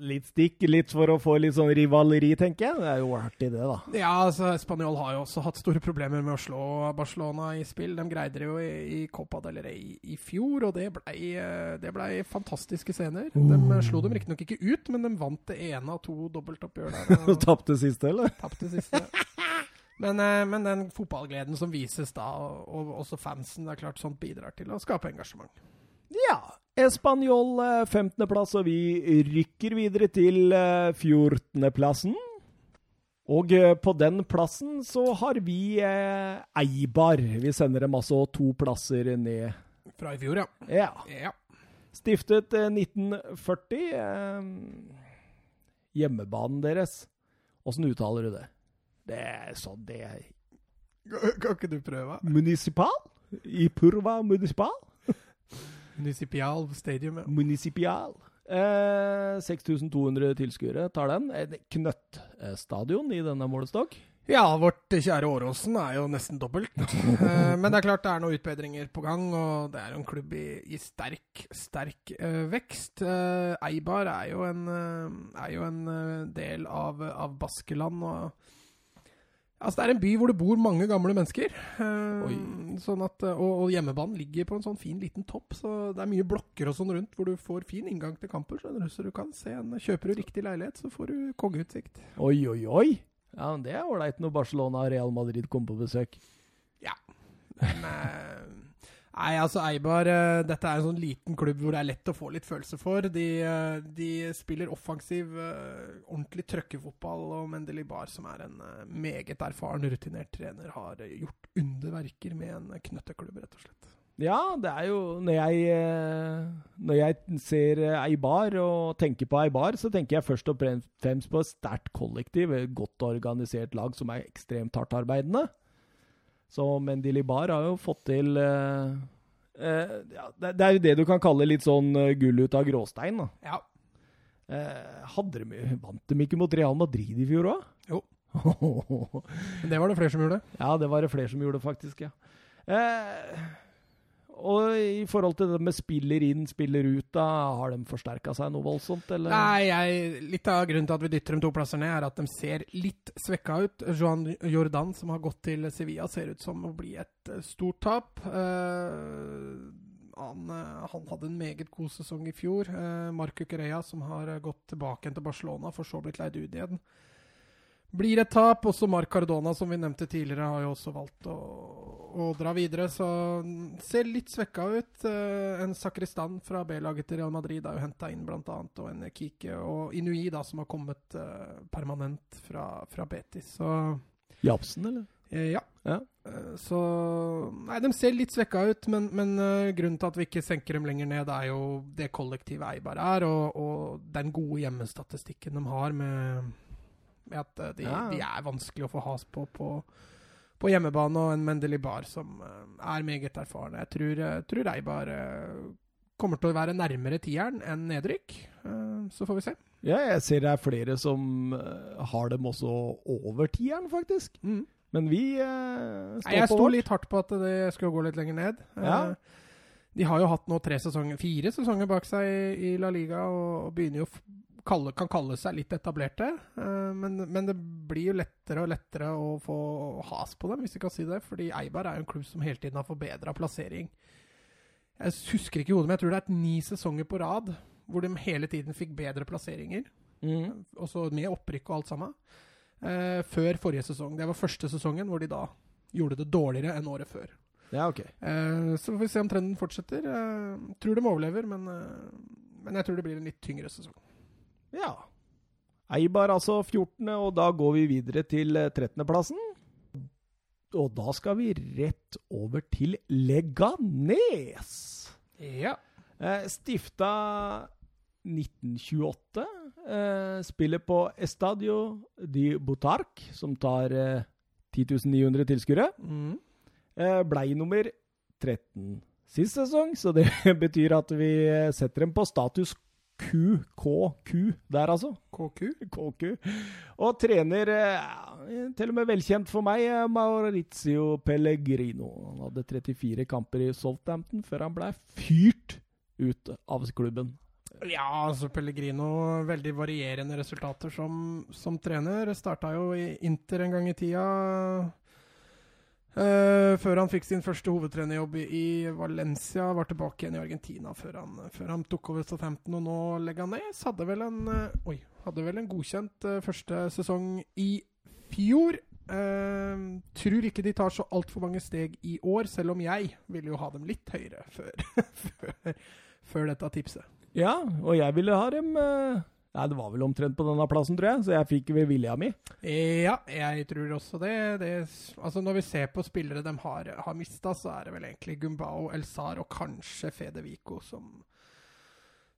litt stikk, litt for å få litt sånn rivaleri, tenker jeg. Det er jo artig, det, da. Ja, altså, Spanjol har jo også hatt store problemer med å slå Barcelona i spill. De greide det jo i, i Copa del Rey i fjor, og det blei ble fantastiske scener. De slo dem riktignok ikke ut, men de vant det ene av to dobbeltoppgjør der. Og Tapte siste, eller? tapte siste. Men, eh, men den fotballgleden som vises da, og også fansen, det er klart sånt bidrar til å skape engasjement. Ja. Español eh, 15.-plass, og vi rykker videre til eh, 14.-plassen. Og eh, på den plassen så har vi eh, Eibar. Vi sender dem altså to plasser ned. Fra i fjor, ja. Ja. ja. Stiftet eh, 1940. Eh, hjemmebanen deres. Åssen uttaler du det? Det er sånn det er Kan ikke du prøve? Municipal? I Purva Municipal? Municipal Stadium, ja. Municipal. Eh, 6200 tilskuere tar den. En knøttstadion i denne målestokk. Ja, vårt kjære Åråsen er jo nesten dobbelt. Eh, Men det er klart det er noen utbedringer på gang, og det er jo en klubb i, i sterk, sterk eh, vekst. Eh, Eibar er jo en, er jo en del av, av Baskeland. og Altså, det er en by hvor det bor mange gamle mennesker. Eh, sånn at, eh, og, og hjemmebanen ligger på en sånn fin liten topp, så det er mye blokker og sånn rundt hvor du får fin inngang til kampen. skjønner du, Så du kan se en, Kjøper du riktig leilighet, så får du kongeutsikt. Oi, oi, oi! Ja, men Det er ålreit når Barcelona og Real Madrid kommer på besøk. Ja. Men, eh, Nei, altså Eibar eh, Dette er en sånn liten klubb hvor det er lett å få litt følelse for. De, eh, de spiller offensiv, eh, ordentlig trøkkefotball, og Mendeli Bar, som er en meget erfaren, rutinert trener, har gjort underverker med en knøtteklubb, rett og slett. Ja, det er jo Når jeg, når jeg ser Eibar og tenker på Eibar, så tenker jeg først og fremst på et sterkt kollektiv, et godt organisert lag som er ekstremt hardtarbeidende. Så Mendili Bar har jo fått til eh, eh, ja, det, det er jo det du kan kalle litt sånn eh, gull ut av gråstein. da. Ja. Eh, hadde de, vant de ikke mot Real Madrid i fjor òg? Jo. Det var det flere som gjorde. ja, det var det flere som gjorde, faktisk. ja. Eh, og i forhold til det med spiller inn, spiller ut, da, har de forsterka seg noe voldsomt, eller? Nei, jeg, litt av grunnen til at vi dytter dem to plasser ned, er at de ser litt svekka ut. Johan Jordan, som har gått til Sevilla, ser ut som å bli et eh, stort tap. Uh, han, eh, han hadde en meget god sesong i fjor. Uh, Marco Correa, som har gått tilbake til Barcelona, for så blitt leid ut igjen. Blir et tap. Også Marc Cardona, som vi nevnte tidligere, har jo også valgt å, å dra videre. Så ser litt svekka ut. Eh, en sakristan fra B-laget til Real Madrid er jo henta inn, annet. Og en Kike og Inui, da, som har kommet eh, permanent fra, fra Betis. Så Japsen, eller? eh, ja. Ja. Så Nei, de ser litt svekka ut, men, men grunnen til at vi ikke senker dem lenger ned, er jo det kollektive Eibar er, og, og den gode hjemmestatistikken de har med, med at de, Ja. de er vanskelig å få has på på, på hjemmebane, og en Mendeli Bar som eh, er meget erfaren. Jeg tror, jeg tror Eibar eh, kommer til å være nærmere tieren enn nedrykk. Eh, Så får vi se. Ja, jeg ser det er flere som eh, har dem også over tieren, faktisk. Mm. Men vi eh, står Nei, jeg på sto litt hardt på at det skulle gå litt lenger ned. Ja. Eh, De har jo hatt nå tre sesonger, fire sesonger bak seg i, i La Liga og, og begynner jo kalle, kan kalle seg litt etablerte. Eh, men, men det blir jo lettere og lettere å få has på dem, hvis vi kan si det. Fordi Eibar er jo en klubb som hele tiden har forbedra plassering. Jeg husker ikke hodet, men jeg tror det er et ni sesonger på rad hvor de hele tiden fikk bedre plasseringer. Mm. Også med opprykk og alt sammen. Eh, før forrige sesong. Det var første sesongen hvor de da gjorde det dårligere enn året før. Ja, ok. Eh, så får vi se om trenden fortsetter. Eh, tror de overlever, men, eh, men jeg tror det blir en litt tyngre sesong. Ja. Eibar altså 14., og da går vi videre til eh, 13.-plassen. Og da skal vi rett over til Leganes. Ja. Eh, stifta 1928. Eh, spiller på Estadio di Butark, som tar 10.900 tilskuere. Mm. Eh, blei nummer 13 sist sesong, så det betyr at vi eh, setter dem på status QKQ der, altså. KQ. KQ. Og trener, eh, til og med velkjent for meg, eh, Maurizio Pellegrino. Han hadde 34 kamper i Southampton før han ble fyrt ut av klubben. Ja, altså Pellegrino Veldig varierende resultater som, som trener. Starta jo i Inter en gang i tida. Eh, før han fikk sin første hovedtrenerjobb i, i Valencia. Var tilbake igjen i Argentina før han, før han tok over Southampton, og nå legger han ned. Hadde vel en, uh, oi, hadde vel en godkjent uh, første sesong i fjor. Tror ikke de tar så altfor mange steg i år, selv om jeg ville jo ha dem litt høyere før, før, før dette tipset. Ja, og jeg ville ha dem Nei, det var vel omtrent på denne plassen, tror jeg, så jeg fikk ved vilja mi. Ja, jeg tror også det. det altså Når vi ser på spillere de har, har mista, så er det vel egentlig Gumbao, Elzar og kanskje Fede Vico som,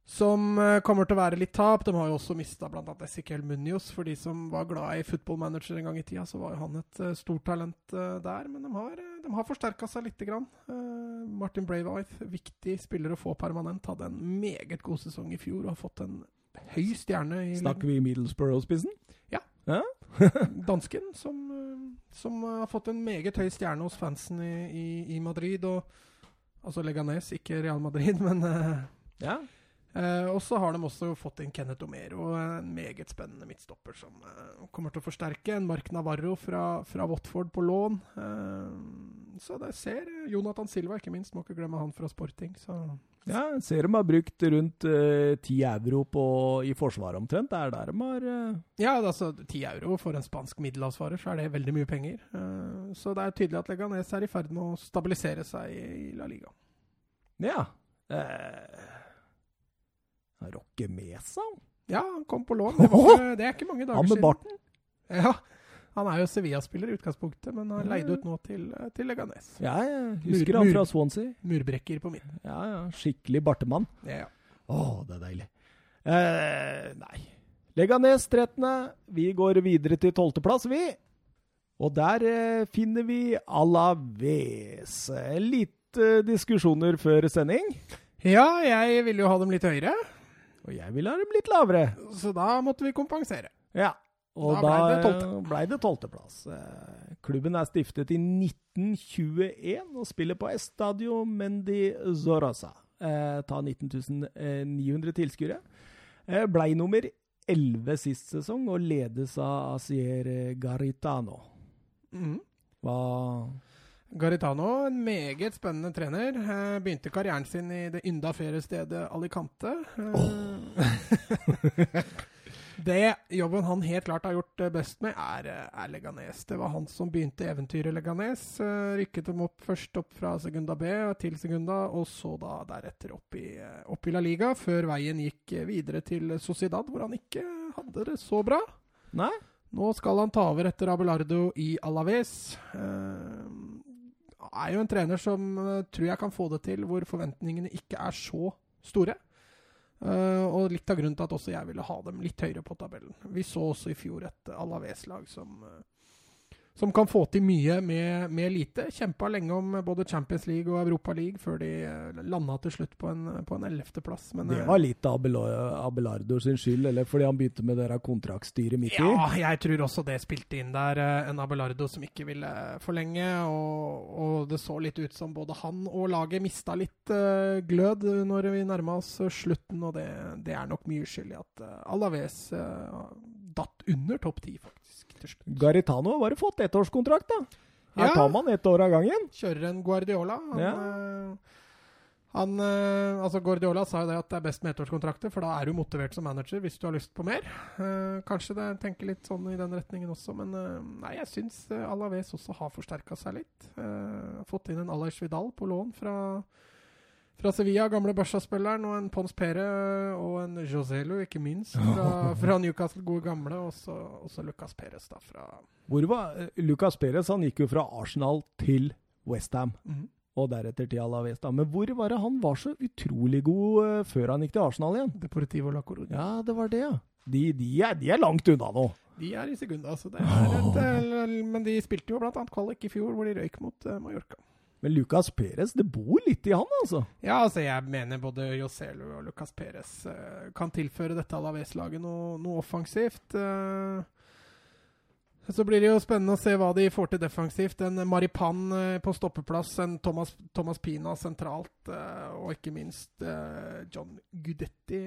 som eh, kommer til å være litt tap. De har jo også mista bl.a. Ezequiel Munios, For de som var glad i footballmanager en gang i tida, så var jo han et uh, stort talent uh, der. Men de har, de har forsterka seg lite grann. Uh, Martin Braveith, viktig spiller å få permanent, hadde en meget god sesong i fjor og har fått en høy stjerne i Snakker vi Middlesbrough-spissen? Ja. dansken, som, eh, som har fått en meget høy stjerne hos fansen i, i, i Madrid. Og, altså Leganes, ikke Real Madrid, men eh, Ja. eh, Og så har de også fått inn Kenneth Omero, en meget spennende midtstopper som eh, kommer til å forsterke. En Mark Navarro fra, fra Watford på lån. Eh, så det ser Jonathan Silva, ikke minst. Må ikke glemme han fra Sporting. Så Ja, ser de har brukt rundt ti 10 euro på, i Forsvaret omtrent. Det er der de har uh... Ja, altså 10 euro for en spansk middelhavsfarer, så er det veldig mye penger. Uh, så det er tydelig at Leganes er i ferd med å stabilisere seg i, i La Liga. Ja. Eh, Roque Mesa? Ja, han kom på lån. Det, var, det er ikke mange dager siden. Han med barten? Ja, han er jo Sevilla-spiller i utgangspunktet, men har leid ut nå til, til Leganes. Ja, jeg husker Mur- han fra Swansea. Murbrekker på midten. Ja, ja. Skikkelig bartemann. Ja. ja. Å, det er deilig. Eh, nei. Leganes 13. Vi går videre til 12. plass, vi. Og der eh, finner vi Alaves. Eh, Litt eh, diskusjoner før sending. ja, jeg ville jo ha dem litt høyere, Og jeg ville ha dem litt lavere. så da måtte vi kompensere. Ja. Og Da da ble det tolvteplass. ble det 12. plass. Eh, klubben er stiftet i 1921 og spiller på Estadio Mendi Zorosa. Eh, tar 19 900 tilskuere. Eh, blei nummer 11 sist sesong og ledes av Asier Garitano. Mhm. Hva Garitano, en meget spennende trener. Begynte karrieren sin i det ynda feriestedet Alicante. Eh, det jobben han helt klart har gjort best med, er, eh, er Leganes. Det var han som begynte eventyret Leganes. Eh, rykket dem opp først opp fra Segunda B til Segunda, og så da deretter opp i, eh, opp i La Liga, før veien gikk eh, videre til Sociedad, hvor han ikke hadde det så bra. Nei? Nå skal han ta over etter Abelardo i Alaves. Uh, er jo en trener som eh, tror jeg kan få det til, hvor forventningene ikke er så store. Eh, og litt av grunnen til at også jeg ville ha dem litt høyere på tabellen. Vi så også i fjor et Alaves-lag som, eh, som kan få til mye med, med lite. Kjempa lenge om både Champions League og Europa League før de uh, landa til slutt på en, på en ellevteplass. Men Det eh, var litt av Abelardo sin skyld, eller fordi han begynte med det kontraktstyret midt i? Ja, jeg tror også det spilte inn der. eh, En Abelardo som ikke ville forlenge. Og, og det så litt ut som både han og laget mista litt uh, glød når vi nærma oss eh, slutten. Og det, det er nok mye skyld i at uh, Alaves uh, datt under topp ti, faktisk, slutt. Garitano har bare fått ettårskontrakt, da. Her Ja. tar man ett år av gangen. Kjører en Guardiola. Han, Ja. eh, Han, eh, altså Guardiola sa jo det at det er best med ettårskontrakter, for da er du motivert som manager hvis du har lyst på mer. Eh, kanskje det tenker litt sånn i den retningen også, men nei, jeg syns Alaves også har forsterka seg litt. Fått inn en Alais Vidal på lån fra, fra Sevilla, gamle Barca-spilleren, og en Pons Pere og en Joselu, ikke minst, fra, fra Newcastle, gode gamle, og så Lucas Perez da fra Hvor var eh, Lucas Perez? Han gikk jo fra Arsenal til Westham, Mm. og deretter til Alaves. da. Men hvor var det han var så utrolig god uh, før han gikk til Arsenal igjen? Deportivo La Coruña. Ja, det var det, ja. De, de, er, de er langt unna nå. De er i sekunda, altså. Det er et, eh, men de spilte jo annet kvalik i fjor, hvor de røyk mot uh, Mallorca. Men Lucas Perez, det bor litt i han, altså. Ja, altså jeg mener både Joselu og Lucas Perez uh, kan tilføre dette Alaves-laget noe, noe offensivt. Uh, så blir det jo spennende å se hva de får til defensivt. En Maripan uh, på stoppeplass, en Thomas, Thomas Pina sentralt, og ikke minst John Gudetti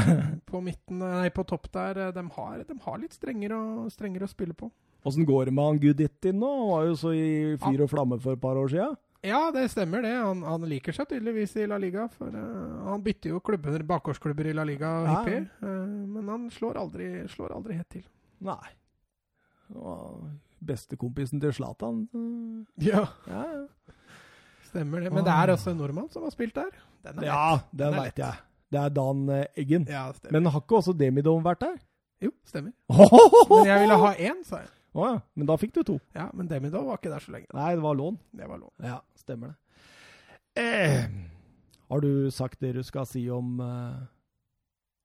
på midten, nei, på topp der. De har, de har litt strengere strengere å spille på. Åssen går det med han Guditti nå? Han var jo så i fyr og flamme for et par år sia. Ja, det stemmer det. Han, han liker seg tydeligvis i La Liga. For uh, han bytter jo klubber, bakgårdsklubber i La Liga Ja. hyppig. Uh, men han slår aldri, slår aldri helt til. Nei. Var Bestekompisen til Zlatan. Ja, Ja, ja. stemmer det. Men det er også en nordmann som har spilt der. Den ja lett. den Den veit jeg. Det er Dan eh, Eggen. Ja. Men har ikke også Demidon vært der? jo, stemmer. Men jeg ville ha én, sa jeg. Ja, men da fikk du to. Ja, Men Demidov var ikke der så lenge. Nei, det var lån. Det var lån. Ja, stemmer det. Eh, har du sagt det du skal si om, eh,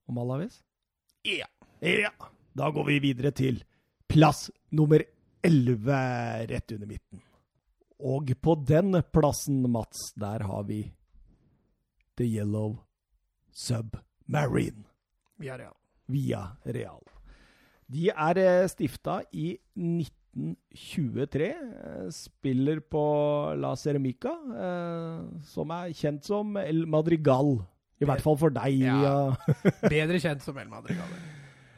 om Alavis? Ja. Ja. Da går vi videre til plass nummer 11 rett under midten. Og på den plassen, Mats, der har vi The Yellow Submarine Vi er real. via Real. De er eh, stifta i 1923. eh, Spiller på La Ceramica, eh, som er kjent som El Madrigal. I hvert fall for deg. Ja. Bedre kjent som El Madrigal.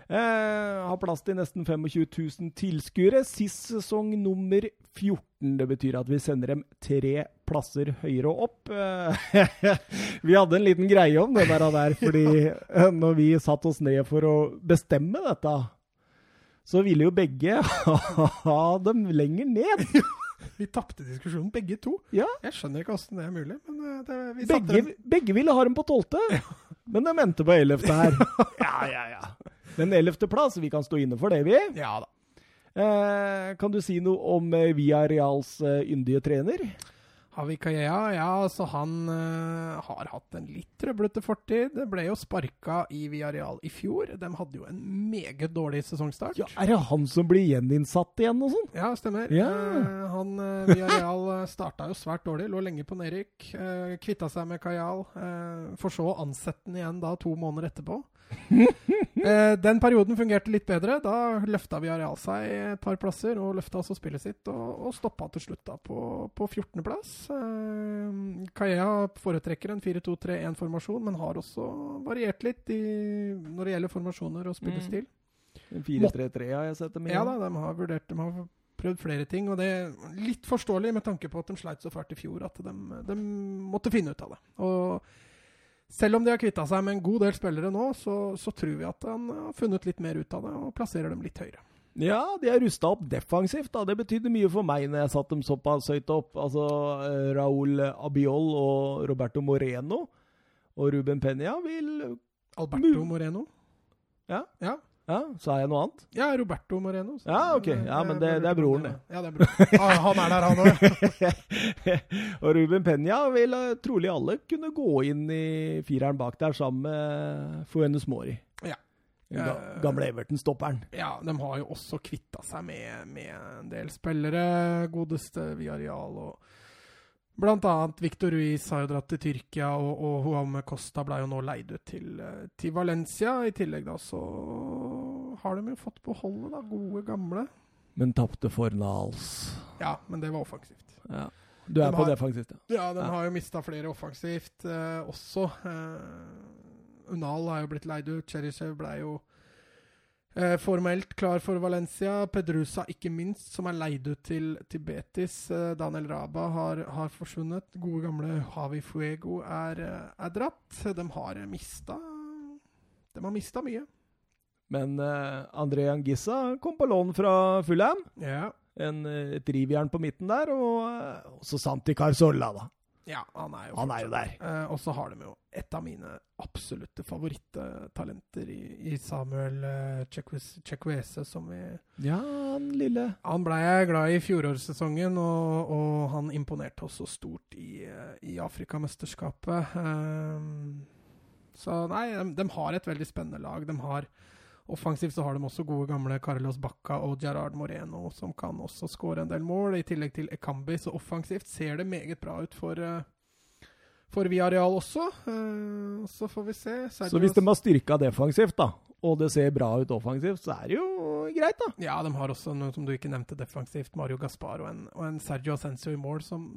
Eh, har plass til nesten 25 000 tilskuere. Sist sesong nummer 14. Det betyr at vi sender dem tre plasser høyere opp. Vi hadde en liten greie om det der, fordi når vi satte oss ned for å bestemme dette, så ville jo begge ha dem lenger ned. Vi tapte diskusjonen, begge to. Ja, Jeg skjønner ikke åssen det er mulig, men eh, det, vi begge, dem begge ville ha dem på tolvte, men de endte på ellevte her. Ja, ja, ja. Men ellevte plass, vi kan stå inne for det, vi. Ja da. Eh, kan du si noe om eh, Via Reals eh, yndige trener? Havi Kajea, ja, altså han uh, har hatt en litt trøblete fortid. Det ble jo sparka i Villarreal i fjor. De hadde jo en meget dårlig sesongstart. Ja, Er det han som blir gjeninnsatt igjen og sånn? Ja, stemmer. Ja. Uh, han uh, eh, starta jo svært dårlig, lå lenge på nedrykk. Uh, kvitta seg med Kajal, for så å ansette den igjen da to måneder etterpå. Eh, den perioden fungerte litt bedre. Da løfta Areal seg et par plasser og løfta også spillet sitt, og, og stoppa til slutt da på, på 14.-plass. Uh, Kajea foretrekker en 4-2-3-1-formasjon, men har også variert litt i, når det gjelder formasjoner og spillestil. Mm. 4-3-3 har jeg sett dem i. Ja da, de har vurdert De har prøvd flere ting, og det er litt forståelig med tanke på at de sleit så fælt i fjor at de, de måtte finne ut av det. Og selv om de har kvitta seg med en god del spillere nå, så, så tror vi at han har funnet litt mer ut av det og plasserer dem litt høyere. Ja, de er rusta opp defensivt. da. Det betydde mye for meg når jeg satte dem såpass høyt opp. Altså eh, Raúl Abiol og Roberto Moreno og Ruben Penya vil Alberto Moreno. Ja. Ja, Ja, sa jeg noe annet? ja Roberto Moreno. Ja, ok. Ja, men det- det er broren, det. Ja, det er broren. Ah, han er der, han òg. og Ruben Penya vil eh, trolig alle kunne gå inn i fireren bak der sammen med Fuenes Mori. Ja. Ga gamle Everton-stopperen. Ja, de har jo også kvitta seg med, med en del spillere. Godeste Viareal og Blant annet Victor Ruiz har jo dratt til Tyrkia, og, og Huame Costa ble jo nå leid ut til, eh, til Valencia. I tillegg da så har de jo fått beholde da, gode, gamle. Men tapte for Nals. Ja, men det var offensivt. Ja. Du er De på har- defensivt, ja. Ja, de Ja. har jo mista flere offensivt eh, også. Eh, Unal har jo blitt leid ut. Cherishev ble jo Eh, formelt klar for Valencia. Pedrusa ikke minst, som er leid ut til, til Betis. Eh, Daniel Raba har, har, forsvunnet. Gode gamle Havi Fuego er, eh, er dratt. De har mista De har mista mye. Men eh, André Angissa kom på lån fra Fulham. Ja. En, et rivjern på midten der, og uh, også Santi Carzolla, da. Ja, han er jo, han er jo der. Uh, og så har de jo et av mine absolutte favorittalenter i, i Samuel eh, Chekwese, som vi Ja, han lille Han ble jeg glad i fjorårssesongen, og, og, han imponerte også stort i, i Afrikamesterskapet. Um, så nei, de, de, har et veldig spennende lag. De har Offensivt så har de også gode gamle Carlos Bacca og Gerard Moreno, som kan også skåre en del mål, i tillegg til Ekambi. Så offensivt ser det meget bra ut for, uh, for Viareal også. Uh, så får vi se. Sergio så hvis de har styrka defensivt, da, og det ser bra ut offensivt, så er det jo greit, da. Ja, de har også noe som du ikke nevnte defensivt, Mario Gaspar og en, og en Sergio Ascencio i mål, som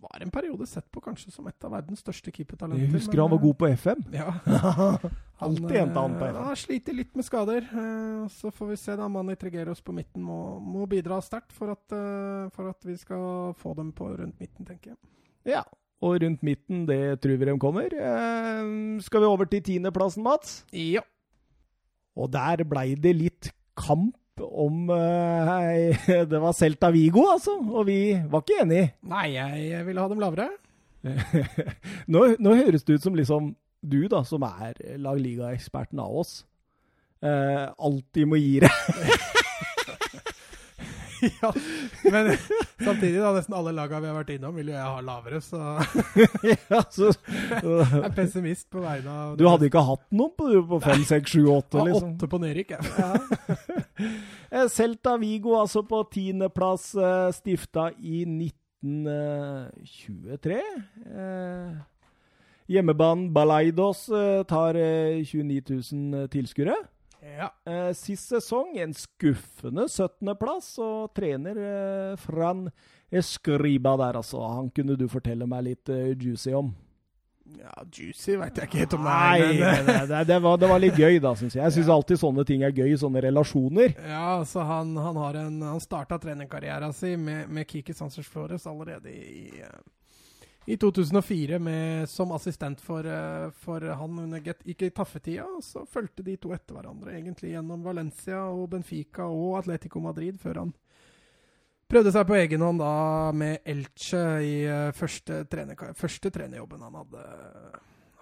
var en periode sett på kanskje som et av verdens største keepertalenter. Jeg husker men, han var god på FM. Ja. Alltid henta han på FM. Han sliter litt med skader. Eh, så får vi se. da Mani Tregeros på midten må, må bidra sterkt for, eh, for, at vi skal få dem på rundt midten, tenker jeg. Ja, og rundt midten, det tror vi de kommer. Eh, skal vi over til tiendeplassen, Mats? Ja. Og der blei det litt kamp om uh, det var Celta Vigo, altså. Og vi var ikke enige. Nei, jeg, ville ha dem lavere. nå, nå, høres det ut som liksom du, da, som er lag liga-eksperten av oss, uh, alltid må gi deg. ja, men samtidig, da, nesten alle lagene vi har vært innom, vil jo jeg ha lavere, så ja, så, Jeg er pessimist på vegne av Du hadde ikke hatt noen på, på 5, 6, 7, 8? Liksom? Åtte på nedrykk, jeg. Ja. Eh, Celta Vigo, altså på tiendeplass, eh, stifta i 1923. Eh, hjemmebanen Balaidos tar 29 000 tilskuere. Ja. Eh, sist sesong en skuffende 17.-plass, og trener eh, Fran Escriba der, altså. Han kunne du fortelle meg litt eh, juicy om. Ja, juicy veit jeg ikke helt om det er. Nei, men, det, det, det, var, det, var, litt gøy, da, syns jeg. Jeg syns ja. alltid sånne ting er gøy, sånne relasjoner. Ja, så han, han, har en, han starta trenerkarrieren sin med, med Kiki Sanchez Flores allerede i, i eh, i 2004 med, som assistent for, eh, for han under ikke taffetida. Så fulgte de to etter hverandre, egentlig gjennom Valencia og Benfica og Atletico Madrid, før han prøvde seg på egen hånd da med Elche i uh, første, trener, første trenerjobben han hadde,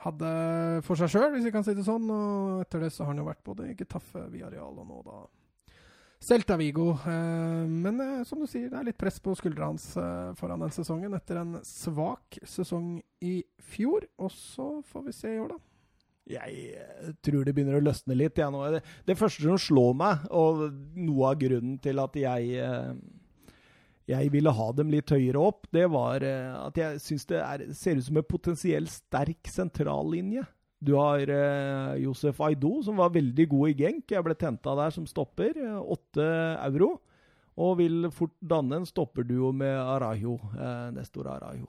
hadde for seg sjøl, hvis vi kan si det sånn. Og etter det så har han jo vært både i Getafe, Villarreal og nå da Celta Vigo. Eh, men eh, som du sier, det er litt press på skuldra hans eh, foran den sesongen etter en svak sesong i fjor. Og så får vi se i år, da. Jeg tror det begynner å løsne litt. Ja, det, det, første som slår meg, og noe av grunnen til at jeg jeg ville ha dem litt høyere opp, det var at jeg syns det er, ser ut som en potensielt sterk sentrallinje. Du har eh, Josef Aido, som var veldig god i Genk. Jeg ble tenta der som stopper. Eh, åtte euro. Og vil fort danne en stopperduo med Arajo, eh, Nestor Arajo.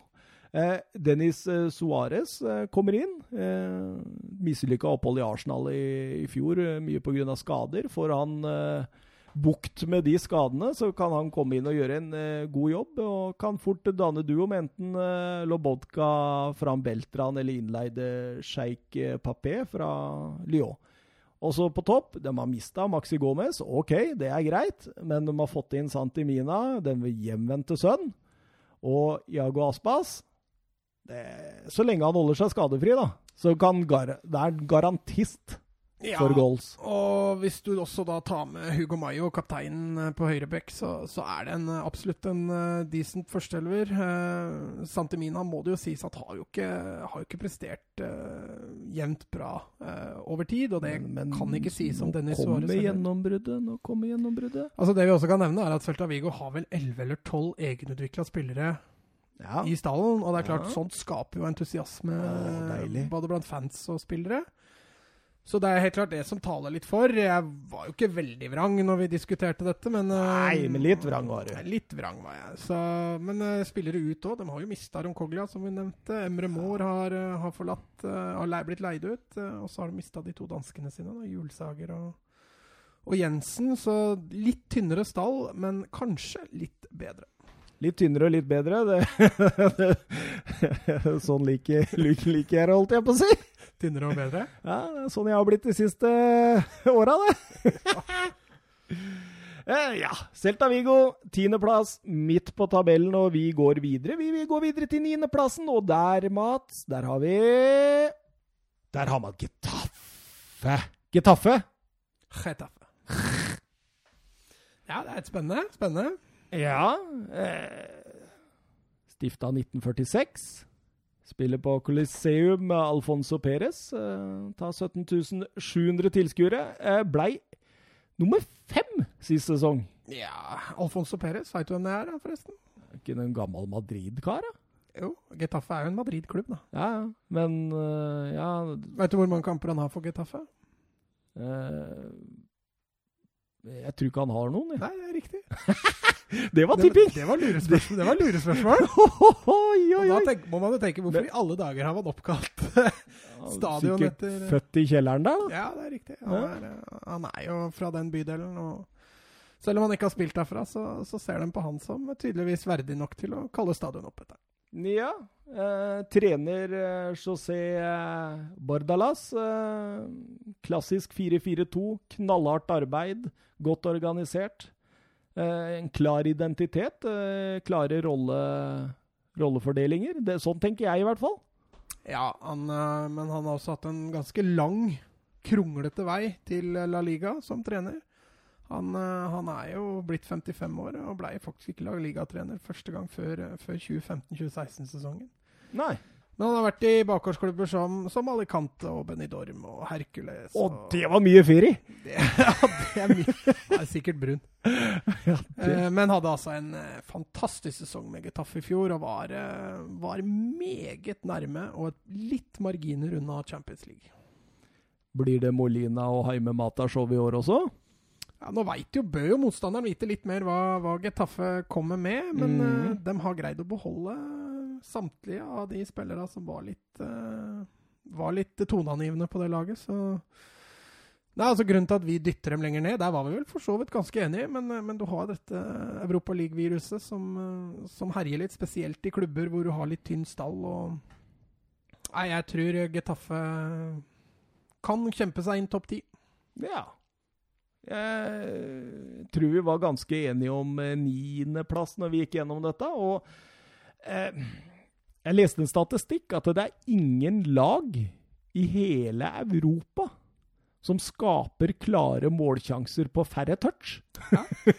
Eh, Dennis eh, Suárez eh, kommer inn. Eh, Mislykka opphold i Arsenal i, i fjor, mye pga. skader. Får han eh, bukt med de skadene, så kan han komme inn og gjøre en uh, god jobb. Og kan fort danne duo med enten uh, Lobodka, Fram Beltran eller innleide Sheikh eh, Papé fra Lyon. Også på topp, de har mista Maxi Gomez. OK, det er greit, men de har fått inn Santi Mina, den hjemvendte sønn, og Iago Aspas. Det, så lenge han holder seg skadefri, da, så kan gar det er garantist ja, for goals. Og hvis du også da tar med Hugo Mayo, kapteinen eh, på høyreback, så, så, er det en, eh, absolutt en uh, decent førsteelver. Eh, Santimina må det jo sies at har jo ikke, har jo ikke prestert eh, jevnt bra eh, over tid, og det men, men, kan ikke sies om Dennis Suárez. Nå kommer gjennombruddet. Nå kommer gjennombruddet. Altså Det vi også kan nevne, er at Celta Vigo har vel 11 eller 12 egenutvikla spillere ja. i stallen. Og det er klart, ja. sånt skaper jo entusiasme ja, både blant fans og spillere. Så det er helt klart det som taler litt for. Jeg var jo ikke veldig vrang når vi diskuterte dette, men Nei, men litt vrang var du. Litt vrang var jeg. Så, men uh, spillere ut òg. De har jo mista Roncoglia, som vi nevnte. Emre Moore har, uh, har forlatt Har blitt leid ut. og så har de mista de to danskene sine, da, Julsager og, Og Jensen, så litt tynnere stall, men kanskje litt bedre. Litt tynnere og litt bedre. Det, sånn liker, liker jeg det, holdt jeg på å si. Tynnere og bedre? Ja, det er sånn jeg har blitt de siste åra, det. Eh, ja. Celta Vigo, tiendeplass, midt på tabellen, og vi går videre. Vi, vi går videre til niendeplassen, og der, Mats, der har vi Der har man Getafe. Getafe? Getafe. Ja, det er et spennende. Spennende. Ja. Eh, Stifta 1946. Spiller på Coliseum med Alfonso Perez. Eh, tar 17 700 tilskuere. Eh, blei nummer fem sist sesong. Ja, Alfonso Perez, veit du hvem det er, da, forresten? Ikke den en gammel Madrid-kar, da? Jo, Getafe er jo en Madrid-klubb, da. Ja, ja. Men uh, ja Veit du hvor mange kamper han har for Getafe? eh, Jeg tror ikke han har noen, jeg. Nei, det er riktig. Det var tipping! det var lurespørsmål. Det var lurespørsmål. Og da tenk, må man jo tenke hvorfor i alle dager har man oppkalt stadion Sikkert etter født i kjelleren der, da. Ja, det er riktig. Han er, eh, han er jo fra den bydelen. og Selv om han ikke har spilt derfra, så, så ser de på han som tydeligvis verdig nok til å kalle stadion opp etter. Ja. Eh, trener eh, José eh, Bordalas. Eh, klassisk 4-4-2. Knallhardt arbeid. Godt organisert. Eh, en klar identitet. Klare rolle, rollefordelinger. Det, sånn tenker jeg, i hvert fall. Ja, han, men han har også hatt en ganske lang, kronglete vei til La Liga som trener. Han, eh, han er jo blitt 55 år og ble faktisk ikke lagligatrener første gang før, eh, før 2015-2016-sesongen. Nei. Men han har vært i bakgårdsklubber som, som Alicante og Benidorm og Hercules. Og det var mye fyr i! ja, det er mye. Han er sikkert brun. Ja. Eh, men hadde altså en eh, fantastisk sesong med Getafe i fjor, og var, eh, var meget nærme og et litt marginer unna Champions League. Blir det Molina og Haime Mata-show i år også? Ja, nå vet jo, bør jo motstanderen vite litt mer hva, hva Getafe kommer med, men mm. uh, de har greid å beholde samtlige av de spillere som var litt, uh, var litt toneangivende på det laget. Så Nei, altså Grunnen til at vi dytter dem lenger ned, der var vi vel for så vidt ganske enige, men, eh, men du har dette Europa League-viruset som, eh, som herjer litt, spesielt i klubber hvor du har litt tynn stall. og Nei, jeg tror Getafe kan kjempe seg inn topp ti. Ja. Jeg tror vi var ganske enige om eh, niendeplass når vi gikk gjennom dette. Og eh, jeg leste en statistikk at det er ingen lag i hele Europa som skaper klare målsjanser på færre touch.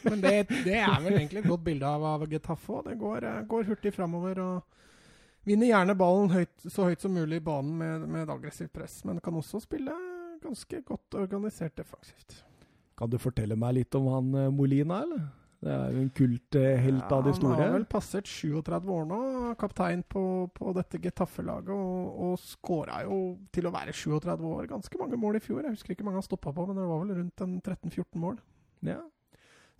Men det, det er vel egentlig et godt bilde av, av Getafe. Det går, eh, går hurtig framover og vinner gjerne ballen høyt, så høyt som mulig i banen med, med et aggressivt press, men kan også spille ganske godt organisert defensivt. Kan du fortelle meg litt om han eh, Molina, eller? Det er jo en kulthelt av de store. Han har vel passert 37 år nå, kaptein på, på dette Getafe-laget, og, og skåra jo til å være 37 år ganske mange mål i fjor. Jeg husker ikke mange han stoppa på, men det var vel rundt en 13-14 mål. Ja.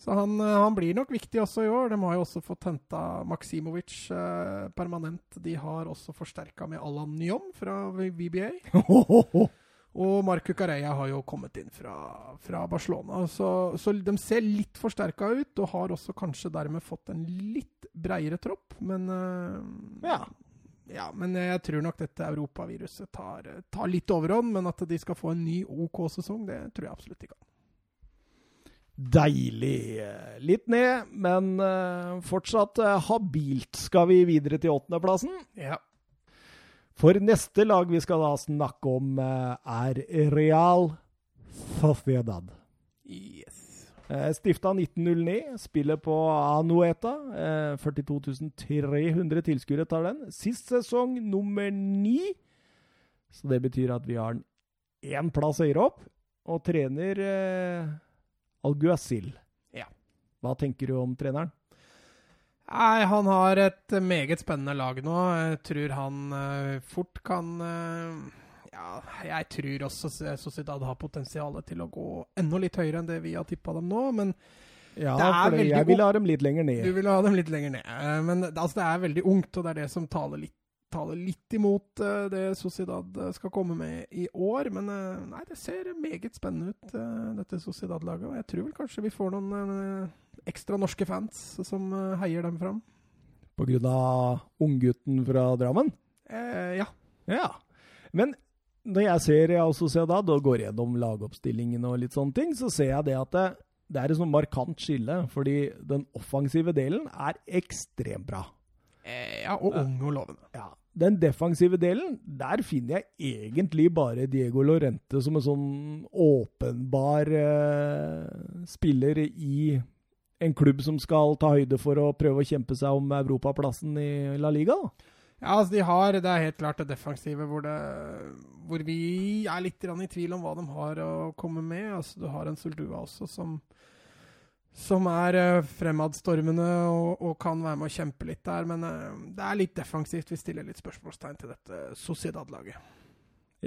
Så han, eh, han blir nok viktig også i år. De har jo også fått henta Maksimovic eh, permanent. De har også forsterka med Alan Nyom fra VBA. Og Marco Carreia har jo kommet inn fra, fra Barcelona. Så, så de ser litt forsterka ut, og har også kanskje dermed fått en litt breiere tropp. Men uh, ja. ja, men jeg tror nok dette europaviruset tar, tar litt overhånd. Men at de skal få en ny OK sesong, det tror jeg absolutt de kan. Deilig. Litt ned, men eh, fortsatt eh, habilt skal vi videre til åttendeplassen. Ja. For neste lag vi skal da snakke om, eh, er Real Sociedad. Yes. Eh, Stifta 1909, spiller på Anueta. Eh, 42 300 tilskuere tar den. Sist sesong nummer ni. Så det betyr at vi har den én plass høyere opp, og trener eh, Alguacil. Ja. Hva tenker du om treneren? Nei, han har et meget spennende lag nå. Jeg tror han uh, fort kan uh, Ja, jeg tror også Sociedad har potensial til å gå enda litt høyere enn det vi har tippa dem nå, men Ja, Det for jeg vil ha dem litt lenger ned. du vil ha dem litt lenger ned. Uh, Men altså, det er veldig ungt, og det er det som taler litt taler litt imot eh, det Sociedad eh, skal komme med i år. Men eh, nei, det ser meget spennende ut, dette Sociedad-laget. Og jeg tror vel kanskje vi får noen ekstra norske fans som heier dem fram. På grunn av unggutten fra Drammen? Eh, ja. Ja. Men når jeg ser Real Sociedad og går gjennom lagoppstillingen og litt sånne ting, så ser jeg det at det, det er et sånn markant skille. Fordi den offensive delen er ekstremt bra. Eh, ja, og ung og lovende. Ja. Den defensive delen, der finner jeg egentlig bare Diego Lorente som en sånn åpenbar eh, spiller i en klubb som skal ta høyde for å prøve å kjempe seg om europaplassen i La Liga. Ja, altså de har, Det er helt klart det defensive hvor, det, hvor vi er litt i tvil om hva de har å komme med. Altså Du har en Suldua også som, som er eh, fremadstormende og, og kan være med å kjempe litt der. Men eh, det er litt defensivt. Vi stiller litt spørsmålstegn til dette Sociedad-laget.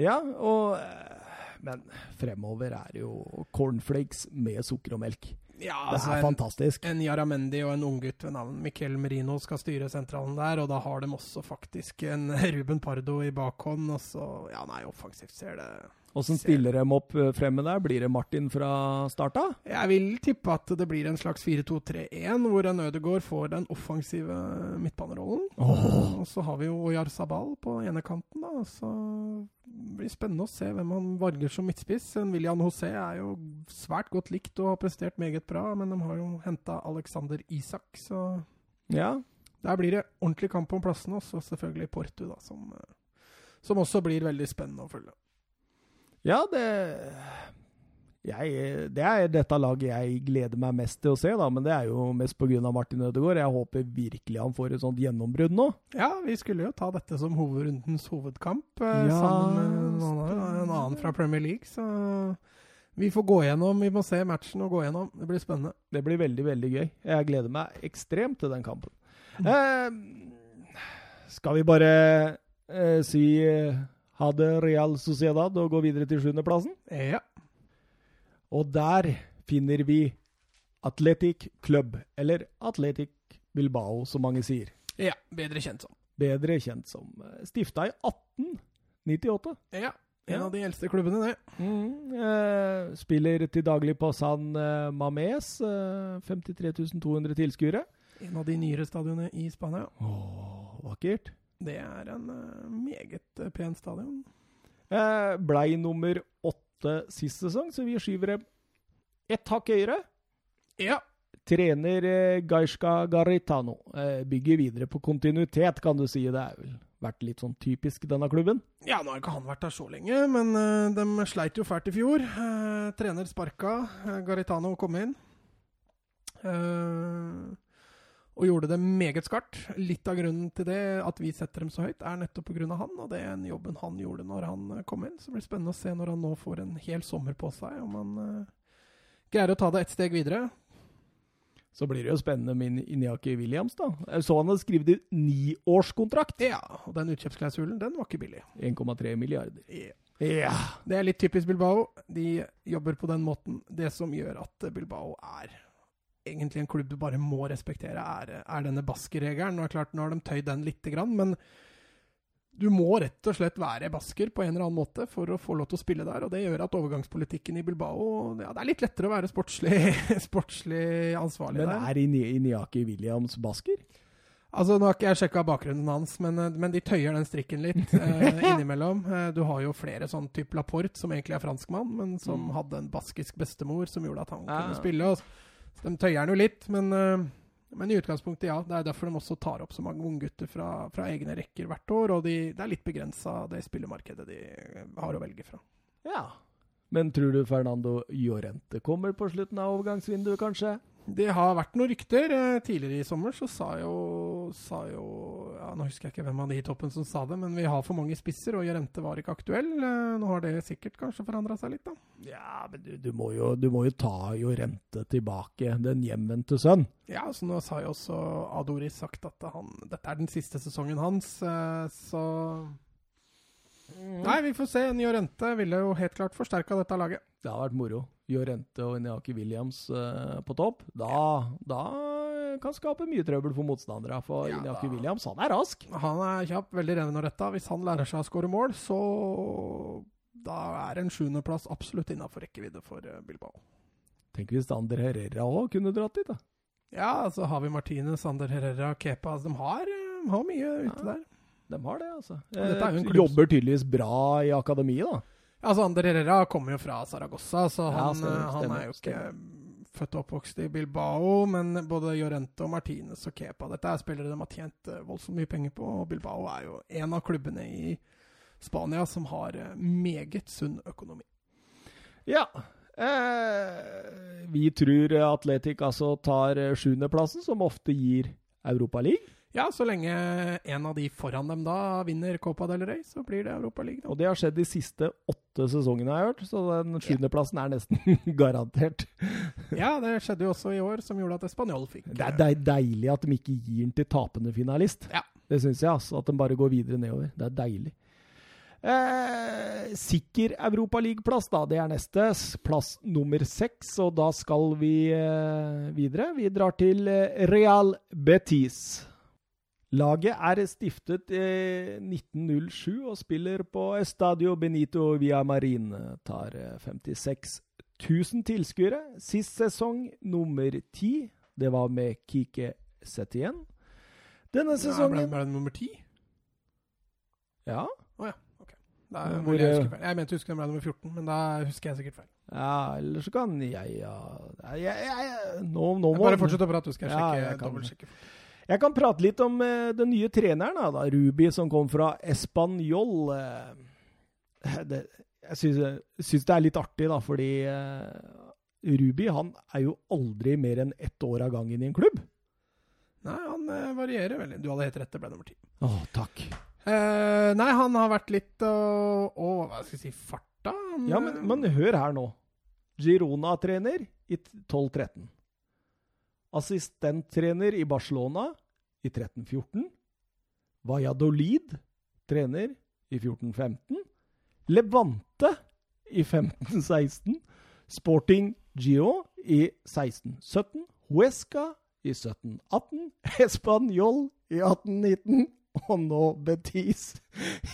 Ja, og eh, Men fremover er det jo cornflakes med sukker og melk. Ja, Det altså er en, fantastisk. en Jaramendi og en unggutt ved navn Miquel Merino skal styre sentralen der, og da har de også faktisk en Ruben Pardo i bakhånd. Og så Ja, nei, offensivt ser det Åssen stiller de opp eh, fremme der? Blir det Martin fra starta? Jeg vil tippe at det blir en slags 4-2-3-1, hvor en Ødegaard får den offensive midtbanerollen. Og så har vi jo Oyar Sabal på ene kanten, da. Så det blir spennende å se hvem han varger som midtspiss. William José er jo svært godt likt og har prestert meget bra, men de har jo henta Alexander Isak, så Ja. der blir det ordentlig kamp om plassene. Og så selvfølgelig Porto, da, som, eh, som også blir veldig spennende å følge. Ja, det jeg, Det er dette laget jeg gleder meg mest til å se, da, men det er jo mest pga. Martin Ødegaard. Jeg håper virkelig han får et sånt gjennombrudd nå. Ja, vi skulle jo ta dette som hovedrundens hovedkamp, eh, Ja, sammen med en annen, en annen fra Premier League. Så vi får gå gjennom, vi må se matchen og gå gjennom. Det blir spennende. Det blir veldig, veldig gøy. Jeg gleder meg ekstremt til den kampen. Eh, skal vi bare eh, si ha det Real Sociedad og gå videre til sjuendeplassen? Ja. Og der finner vi Athletic Club, eller Athletic Bilbao, som mange sier. ja. Bedre kjent som. Bedre kjent som stifta i 1898. Ja. En Ja. av de eldste klubbene, det. Mm, eh, spiller til daglig på San eh, Mames. Eh, 53 200 tilskuere. En av de nyere stadionene i Spania. Åh, vakkert. Det er en eh, meget eh, pen stadion. Eh, blei nummer åtte sist sesong, så vi skyver dem ett hakk høyere. Ja. Trener eh, Gaishka Garitano eh, bygger videre på kontinuitet, kan du si. Det er vel vært litt sånn typisk denne klubben. Ja, nå har ikke han vært der så lenge, men eh, de sleit jo fælt i fjor. Eh, trener sparka, Garitano kom inn. Eh, og gjorde det meget skarpt. Litt av grunnen til det, at vi setter dem så høyt, er nettopp pga. han, og det er den jobben han gjorde når han eh, kom inn. Så det blir spennende å se når han nå får en hel sommer på seg, om han uh, greier å ta det ett steg videre. Så blir det jo spennende med Inyaki Williams, da. Jeg så han hadde skrevet niårskontrakt. Ja, og den utkjøpsklausulen, den var ikke billig. 1,3 milliarder. Yeah. Ja. Det er litt typisk Bilbao. De jobber på den måten. Det som gjør at Bilbao er egentlig en klubb du bare må respektere, er, er denne baskerregelen. Nå er nå har de tøyd den lite grann, men du må rett og slett være basker på en eller annen måte for å få lov til å spille der. og Det gjør at overgangspolitikken i Bilbao ja, Det er litt lettere å være sportslig, sportslig ansvarlig Men der. er Ini- Inyaki Williams basker? Altså, Nå har ikke jeg sjekka bakgrunnen hans, men, eh, men de tøyer den strikken litt eh, innimellom. Eh, du har jo flere sånn type Laporte, som egentlig er franskmann, men som Mm. hadde en baskisk bestemor som gjorde at han Ja. kunne spille. Og, de tøyer den jo litt, men, eh, men i utgangspunktet, ja. Det er derfor de også tar opp så mange unggutter fra, fra egne rekker hvert år. Og de, det er litt begrensa, det spillemarkedet de har å velge fra. Ja. Men tror du Fernando Llorente kommer på slutten av overgangsvinduet, kanskje? Det har vært noen rykter. Eh, Tidligere i sommer så sa jo, sa jo ja, Nå husker jeg ikke hvem av de i toppen som sa det, men vi har for mange spisser, og Jorente var ikke aktuell. Eh, Nå har det sikkert kanskje forandra seg litt, da. Ja, men du, du, må, jo, du må jo ta Llorente tilbake, den hjemvendte sønn. Ja, så nå har jo også Adoris sagt at han, dette er den siste sesongen hans, eh, så Nei, vi får se. En Jorente ville jo helt klart forsterka dette laget. Det har vært moro. Jorente og Inyaki Williams uh, på topp. Da, da kan skape mye trøbbel for motstandere. For Ja, Inyaki. Williams han er rask. Han er kjapp, veldig ren og retta. Hvis han lærer seg å skåre mål, så da er en sjuendeplass absolutt innafor rekkevidde for eh, Bilbao. Tenk hvis Ander Herrera òg kunne dratt dit, da. Ja, altså har vi Martinez, Sander Herrera, Kepa altså, De har, de har mye ute Ja. der. De har det, altså. Og dette er jo en Eh, klubb- Jobber tydeligvis bra i akademiet, da. Altså, Ander Herrera kommer jo fra Saragossa, så Ja, han, stemmer, eh, han stemmer, er jo ikke født og oppvokst i Bilbao, men både Llorente og Martinez og Kepa Dette er spillere de har tjent eh, voldsomt mye penger på, og Bilbao er jo en av klubbene i Spania som har meget sunn økonomi. Ja. Eh, vi tror Atletic altså tar sjuendeplassen, som ofte gir Europaligaen. Ja, så lenge en av de foran dem da vinner Copa del Rey, så blir det Europaligaen. Og det har skjedd de siste åtte sesongene, jeg har hørt. Så den sjuendeplassen er nesten garantert. Ja, det skjedde jo også i år, som gjorde at Spanjol fikk Det er deil- deilig at de ikke gir den til tapende finalist. Ja. Det syns jeg, altså. At de bare går videre nedover. Det er deilig. Eh, sikker Europaligaplass, da. Det er neste. Plass nummer seks. Og da skal vi eh, videre. Vi drar til eh, Real Betis. Laget er stiftet i 1907 og spiller på Estadio Benito Via Marine. Tar eh, 56 000 tilskuere. Sist sesong nummer ti. Det var med Kike Setien. Denne Ja, ble, sesongen det nummer ti? Ja. Da Ja, må hvor, jeg, eh, huske feil. jeg mente å huske den ble nummer 14, men da husker jeg sikkert feil. Ja, eller så kan jeg ja. jeg, jeg, jeg, Nå, nå må bare fortsett å prate, du skal jeg Ja, sjekke. jeg kan-. Jeg kan prate litt om eh, den nye treneren, da, da. Ruby, som kom fra Español. Eh, det, jeg syns, det er litt artig, da, fordi eh, Ruby han er jo aldri mer enn ett år av gangen i en klubb. Nei, han eh, varierer veldig. Du hadde helt rett, det ble nummer ti. Å, takk. Eh, nei, han har vært litt å å, Hva skal jeg si farta? Han, Ja, men, men hør her nå. Girona-trener i 12-13. Assistenttrener i Barcelona i 13-14. Valladolid trener i 14-15. Levante i 15-16. Sporting Gio i 16-17. Huesca i 17-18. Español i 18-19. Og nå Betis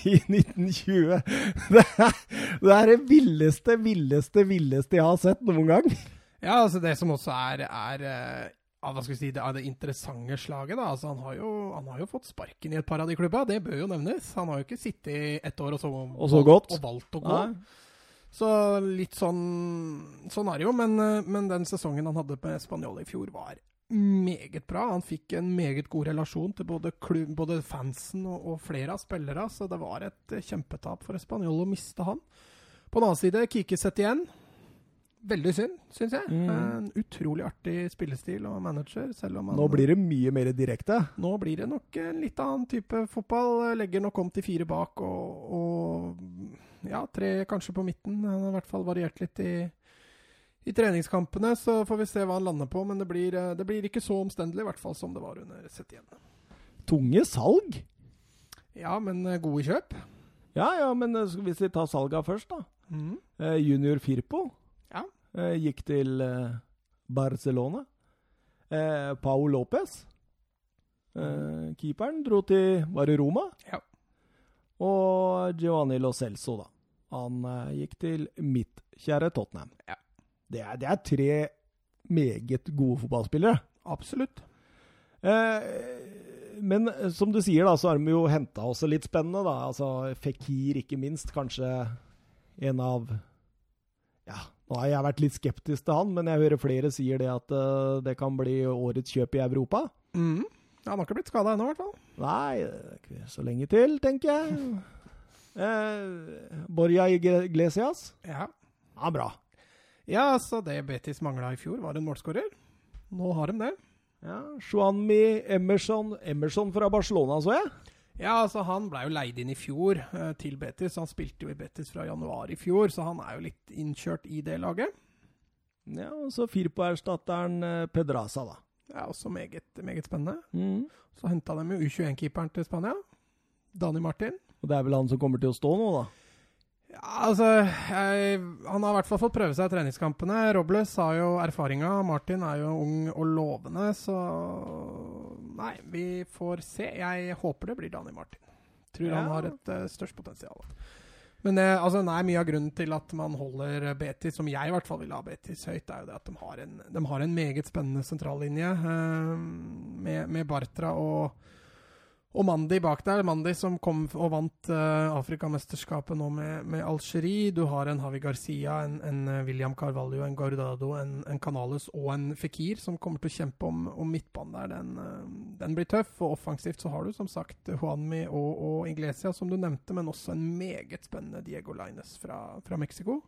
i 1920. Det er, det er det villeste, villeste, villeste jeg har sett noen gang. Ja, altså det som også er, er eh, ja, hva skal vi si, det, er det interessante slaget. da, altså Han har jo, han har jo fått sparken i et par av de klubba, det bør jo nevnes. Han har jo ikke sittet i ett år og så, Og så valgt, og valgt å gå. Nei. Så litt sånn Sånn er det jo, men, eh, men den sesongen han hadde med Spanjol i fjor, var meget bra. Han fikk en meget god relasjon til både, klubb, både fansen og, og flere av spillere, så det var et kjempetap for Spanjol å miste han. På den annen side, Kiki igjen. Veldig synd, syns jeg. Mm. En utrolig artig spillestil og manager, selv om han Nå blir det mye mer direkte. nå blir det nok en litt annen type fotball. Legger nok om til fire bak og, og ja, tre kanskje på midten. Han har i hvert fall variert litt i, i treningskampene, så får vi se hva han lander på. Men det blir, eh, det blir ikke så omstendelig, i hvert fall som det var under Setien. Tunge salg. Ja, men eh, gode kjøp. Ja, ja, men eh, hvis vi tar salga først, da. Eh, junior Firpo eh, gikk til eh, Barcelona. Eh, Pau Lopez, eh, keeperen, dro til Var det Roma? Ja. Og Giovanni Lo Celso, da. Han eh, gikk til mitt kjære Tottenham. Ja. Det, er, det er tre meget gode fotballspillere. Absolutt. Eh, men eh, som du sier, da, så har de jo henta også litt spennende. da. Altså Fikir, ikke minst. Kanskje en av Ja, nå har jeg vært litt skeptisk til han, men jeg hører flere sier det at uh, det kan bli årets kjøp i Europa. Mm. Han har ikke blitt skada ennå, i hvert fall. Nei, ikke så lenge til, tenker jeg. Eh, Borja Iglesias? Ja. Ja, bra. ja, så det Betis mangla i fjor, var en målskårer. Nå har de det. Ja, Juanmi Emerson Emerson fra Barcelona, så jeg. Ja, altså Han ble jo leid inn i fjor eh, til Betis. Han spilte jo i Betis fra januar i fjor, så han er jo litt innkjørt i det laget. Ja, og så Firpo-erstatteren eh, Pedraza, da. Ja, Også meget, meget spennende. Mm. Så henta de jo U21-keeperen til Spania. Dani Martin. Og det er vel han som kommer til å stå nå, da? Ja, altså jeg, Han har i hvert fall fått prøve seg i treningskampene. Robles har jo erfaringa. Martin er jo ung og lovende, så Nei, vi får se. Jeg håper det blir Dani Martin. Tror Ja. han har et uh, størst potensial. Men det, altså, nei, mye av grunnen til at man holder Betis, som jeg i hvert fall vil ha Betis høyt, er jo det at de har en, de har en meget spennende sentrallinje uh, med, med Bartra og og Mandi bak der. Mandi som kom og vant uh, Afrikamesterskapet nå med, med Algerie. Du har en Havi Garcia, en, en uh, William Carvalho, en Guardado, en, en Canales og en Fikir som kommer til å kjempe om, om midtbanen der. Den, uh, den, blir tøff. Og offensivt så har du som sagt Juanmi og, og Iglesia, som du nevnte, men også en meget spennende Diego Laines fra, fra Mexico.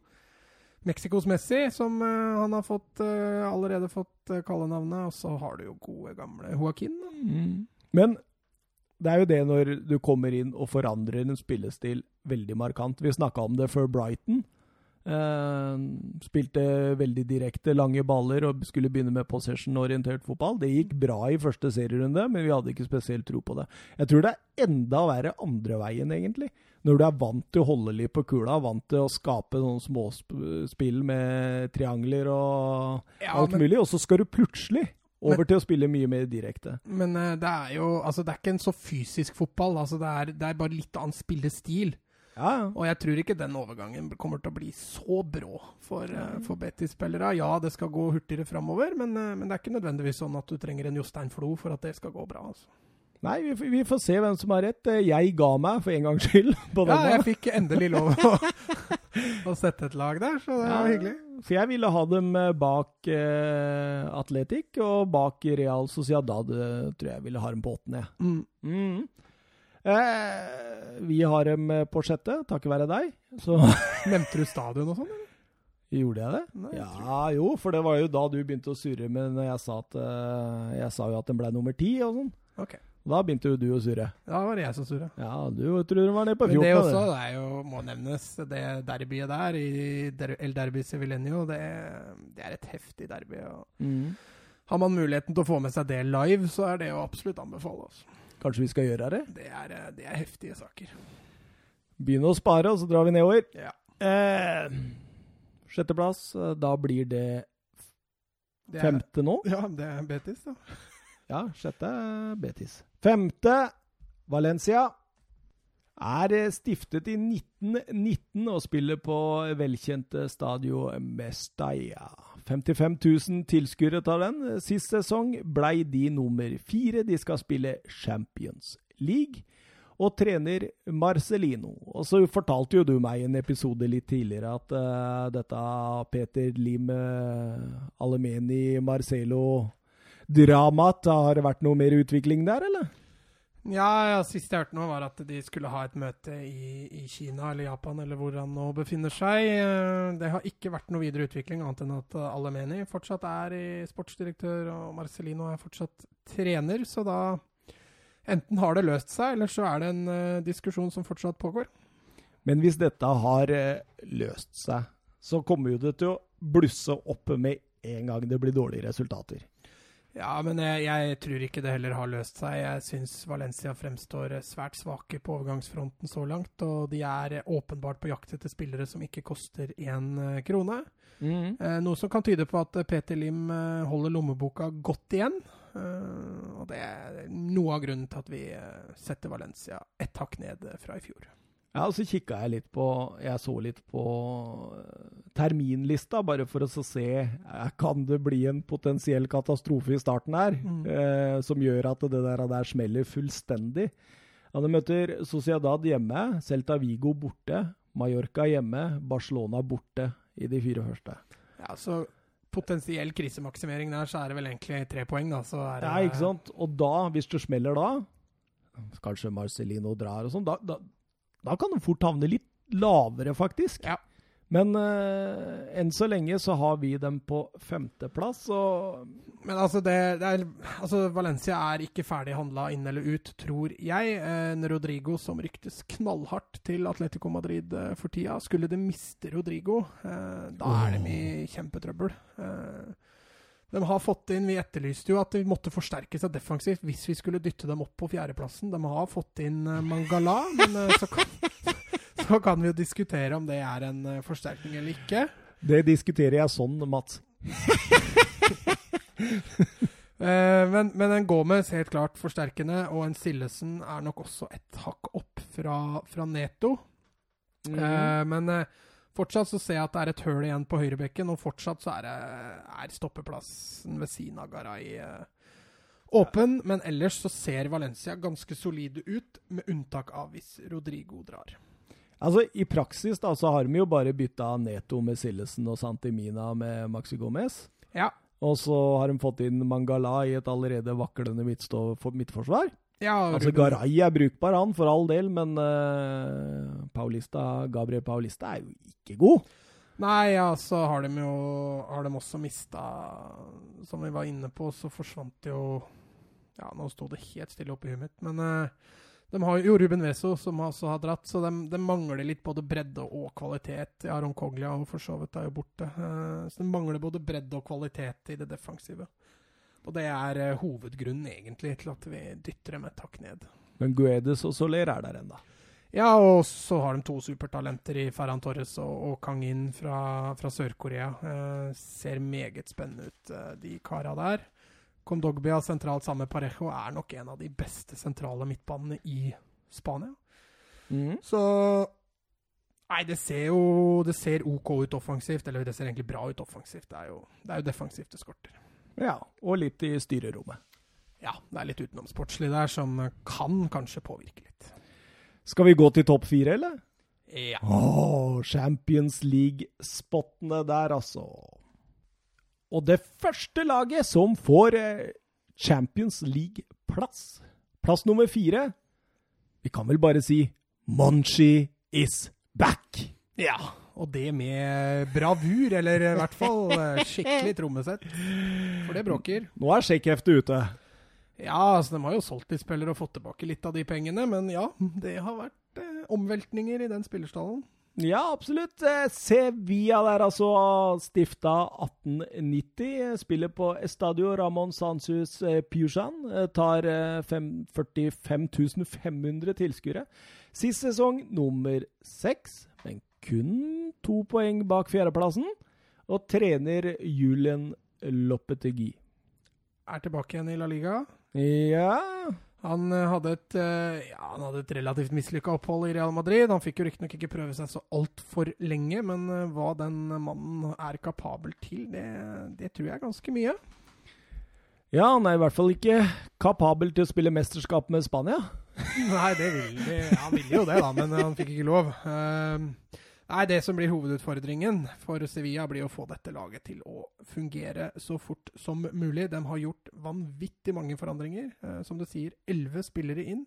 Mexicos Messi, som han har fått, allerede fått kallenavnet. Og så har du jo gode, gamle Joaquin. Mm. Men det er jo det når du kommer inn og forandrer en spillestil veldig markant. Vi snakka om det før Brighton. Uh, spilte veldig direkte, lange baller og skulle begynne med possession-orientert fotball. Det gikk bra i første serierunde, men vi hadde ikke spesielt tro på det. Jeg tror det er enda verre andre veien, egentlig. Når du er vant til å holde litt på kula, vant til å skape noen småspill med triangler og ja, alt men... mulig, og så skal du plutselig over men, til å spille mye mer direkte. Men uh, det er jo altså det er ikke en så fysisk fotball. altså Det er, det er bare litt annen spillestil. Ja, ja. Og jeg tror ikke den overgangen kommer til å bli så brå for, uh, for Betis-spillere. Ja, det skal gå hurtigere framover, men, uh, men, det er ikke nødvendigvis sånn at du trenger en Jostein Flo for at det skal gå bra. altså. Nei, vi, vi, får se hvem som har rett. Jeg ga meg for en gangs skyld. ja, jeg fikk endelig lov å, å sette et lag der, så det ja, var hyggelig. For jeg ville ha dem bak eh, Atletic og bak Real Sociedad. tror jeg ville ha dem på åttende. Mm. Mm. Eh, vi har dem på sjette, takket være deg. Så Nevnte du stadion og sånn? Gjorde jeg det? Nei, jeg ja, jo, for det var jo da du begynte å surre med når jeg sa at uh, Jeg sa jo at den ble nummer ti og sånn. Okay. Da begynte jo du å surre. Da var det jeg som surra. Ja, du tror du var nede på 14. Men det også det er jo, må nevnes, det derbyet der, i El Derby Civilenio, det, det er et heftig derby. Mm. Har man muligheten til å få med seg det live, så er det jo absolutt anbefale. Altså. Kanskje vi skal gjøre det? Det er, det er heftige saker. Begynne å spare, og så drar vi nedover. Ja. Eh, sjetteplass, da blir det, er, femte nå? Ja, det er Betis, da. Ja, sjette Betis. Femte Valencia er stiftet i 1919 og spiller på velkjente Stadio Mestalla. 55 000 tilskuere tar den. Sist sesong blei de nummer fire. De skal spille Champions League og trener Marcelino. Og så fortalte jo du meg i en episode litt tidligere at uh, dette Peter Lim, uh, Alemeni, Marcelo dramaet. Har det vært noe mer utvikling der, eller? Ja, ja, sist jeg hørte noe, var at de skulle ha et møte i, i, Kina eller Japan, eller hvor han nå befinner seg. Eh, det har ikke vært noe videre utvikling, annet enn at Alemeni fortsatt er i sportsdirektør, og Marcelino er fortsatt trener. Så da enten har det løst seg, eller så er det en uh, diskusjon som fortsatt pågår. Men hvis dette har uh, løst seg, så kommer jo det til å blusse opp med en gang det blir dårlige resultater. Ja, men jeg, jeg, tror ikke det heller har løst seg. Jeg syns Valencia fremstår svært svake på overgangsfronten så langt. Og de er åpenbart på jakt etter spillere som ikke koster én eh, krone. Mm. Eh, noe som kan tyde på at Peter Lim eh, holder lommeboka godt igjen. Eh, og det er noe av grunnen til at vi eh, setter Valencia ett hakk ned fra i fjor. Ja, og så kikka jeg litt på Jeg så litt på terminlista, bare for å se Kan det bli en potensiell katastrofe i starten her, mm. eh, som gjør at det der, der smeller fullstendig? Ja, De møter Sociedad hjemme, Celta Vigo borte, Mallorca hjemme, Barcelona borte i de fire første. Ja, så potensiell krisemaksimering der, så er det vel egentlig tre poeng, da. Så er det, ja, ikke sant. Og da, hvis det smeller da, kanskje Marcelino drar og sånn, da, da da kan de fort havne litt lavere, faktisk. Ja. Men uh, enn så lenge så har vi dem på femteplass, og Men altså, det, det er, altså Valencia er ikke ferdig handla inn eller ut, tror jeg. Eh, Rodrigo som ryktes knallhardt til Atletico Madrid eh, for tida. Skulle de miste Rodrigo, eh, da er de i kjempetrøbbel. Eh, de har fått inn, Vi etterlyste jo at de måtte forsterke seg defensivt hvis vi skulle dytte dem opp på fjerdeplassen. De har fått inn uh, Mangala, men uh, så, kan, så, kan vi jo diskutere om det er en eh, forsterkning eller ikke. Det diskuterer jeg sånn, Mats. Eh, men, men en Gomez helt klart forsterkende, og en Sillesen er nok også et hakk opp fra, fra Neto. Eh, men eh, fortsatt så ser jeg at det er et høl igjen på høyrebekken, og fortsatt så er, det, er stoppeplassen ved siden av Garay eh, åpen. Men ellers så ser Valencia ganske solide ut, med unntak av hvis Rodrigo drar. Altså, I praksis da, så har de jo bare bytta Neto med Sillesen og Santimina med Maxi Gomez. Ja. Og så har de fått inn Mangala i et allerede vaklende midtforsvar. Ja Altså, Garay er brukbar, han, for all del, men uh, Paulista, Gabriel Paulista er jo ikke god. Nei, ja, så har de jo har de også mista Som vi var inne på, så forsvant jo Ja, nå sto det helt stille oppi huet mitt, men uh, de har jo Ruben Veso, som også har dratt, så de, de mangler litt både bredde og kvalitet. Aron Ron Coglia og for så vidt er jo borte. Uh, så de mangler både bredde og kvalitet i det defensive. Og det er eh, hovedgrunnen, egentlig, til at vi dytter dem et hakk ned. Men Guedes og Soler er der ennå. Ja, og så har de to supertalenter i Ferran Torres og, og Kang In fra, fra Sør-Korea. Eh, ser meget spennende ut, eh, de kara der. Kondogbia sentralt sammen med Parejo er nok en av de beste sentrale midtbanene i Spania. Mm. Så Nei, det ser jo det ser OK ut offensivt. Eller det ser egentlig bra ut offensivt. Det er jo, det er jo defensivt det skorter. Ja, og litt i styrerommet. Ja, det er litt utenomsportslig der som kan kanskje påvirke litt. Skal vi gå til topp fire, eller? Ja. Åh, Champions League-spottene der, altså. Og det første laget som får eh, Champions League-plass, plass nummer fire Vi kan vel bare si Monchi is back! Ja, og det med bravur, eller i hvert fall eh, skikkelig trommesett. For det bråker. Nå er sjekkheftet ute. Ja, altså de har jo solgt litt spillere og fått tilbake litt av de pengene, men ja, det har vært eh, omveltninger i den spillerstallen. Ja, absolutt. Eh, Sevilla der, altså. Stifta 1890. Spiller på Estadio Ramón Sansus eh, Piusan. Eh, Tar eh, 45 500 tilskuere. Sist sesong nummer seks, men kun to poeng bak fjerdeplassen. Og trener Julian Lopetegui. Er tilbake igjen i La Liga. Ja Han eh, hadde et, eh, ja, han hadde et relativt mislykka opphold i Real Madrid. Han fikk jo riktignok ikke prøve seg så altfor lenge, men eh, hva den mannen er kapabel til, det, det tror jeg er ganske mye. Ja, han er i hvert fall ikke kapabel til å spille mesterskap med Spania. Nei, det vil Han ville jo det, da, men han fikk ikke lov. Ehm, nei, Det som blir hovedutfordringen for Sevilla, blir å få dette laget til å fungere så fort som mulig. De har gjort vanvittig mange forandringer. Eh, som du sier, elleve spillere inn.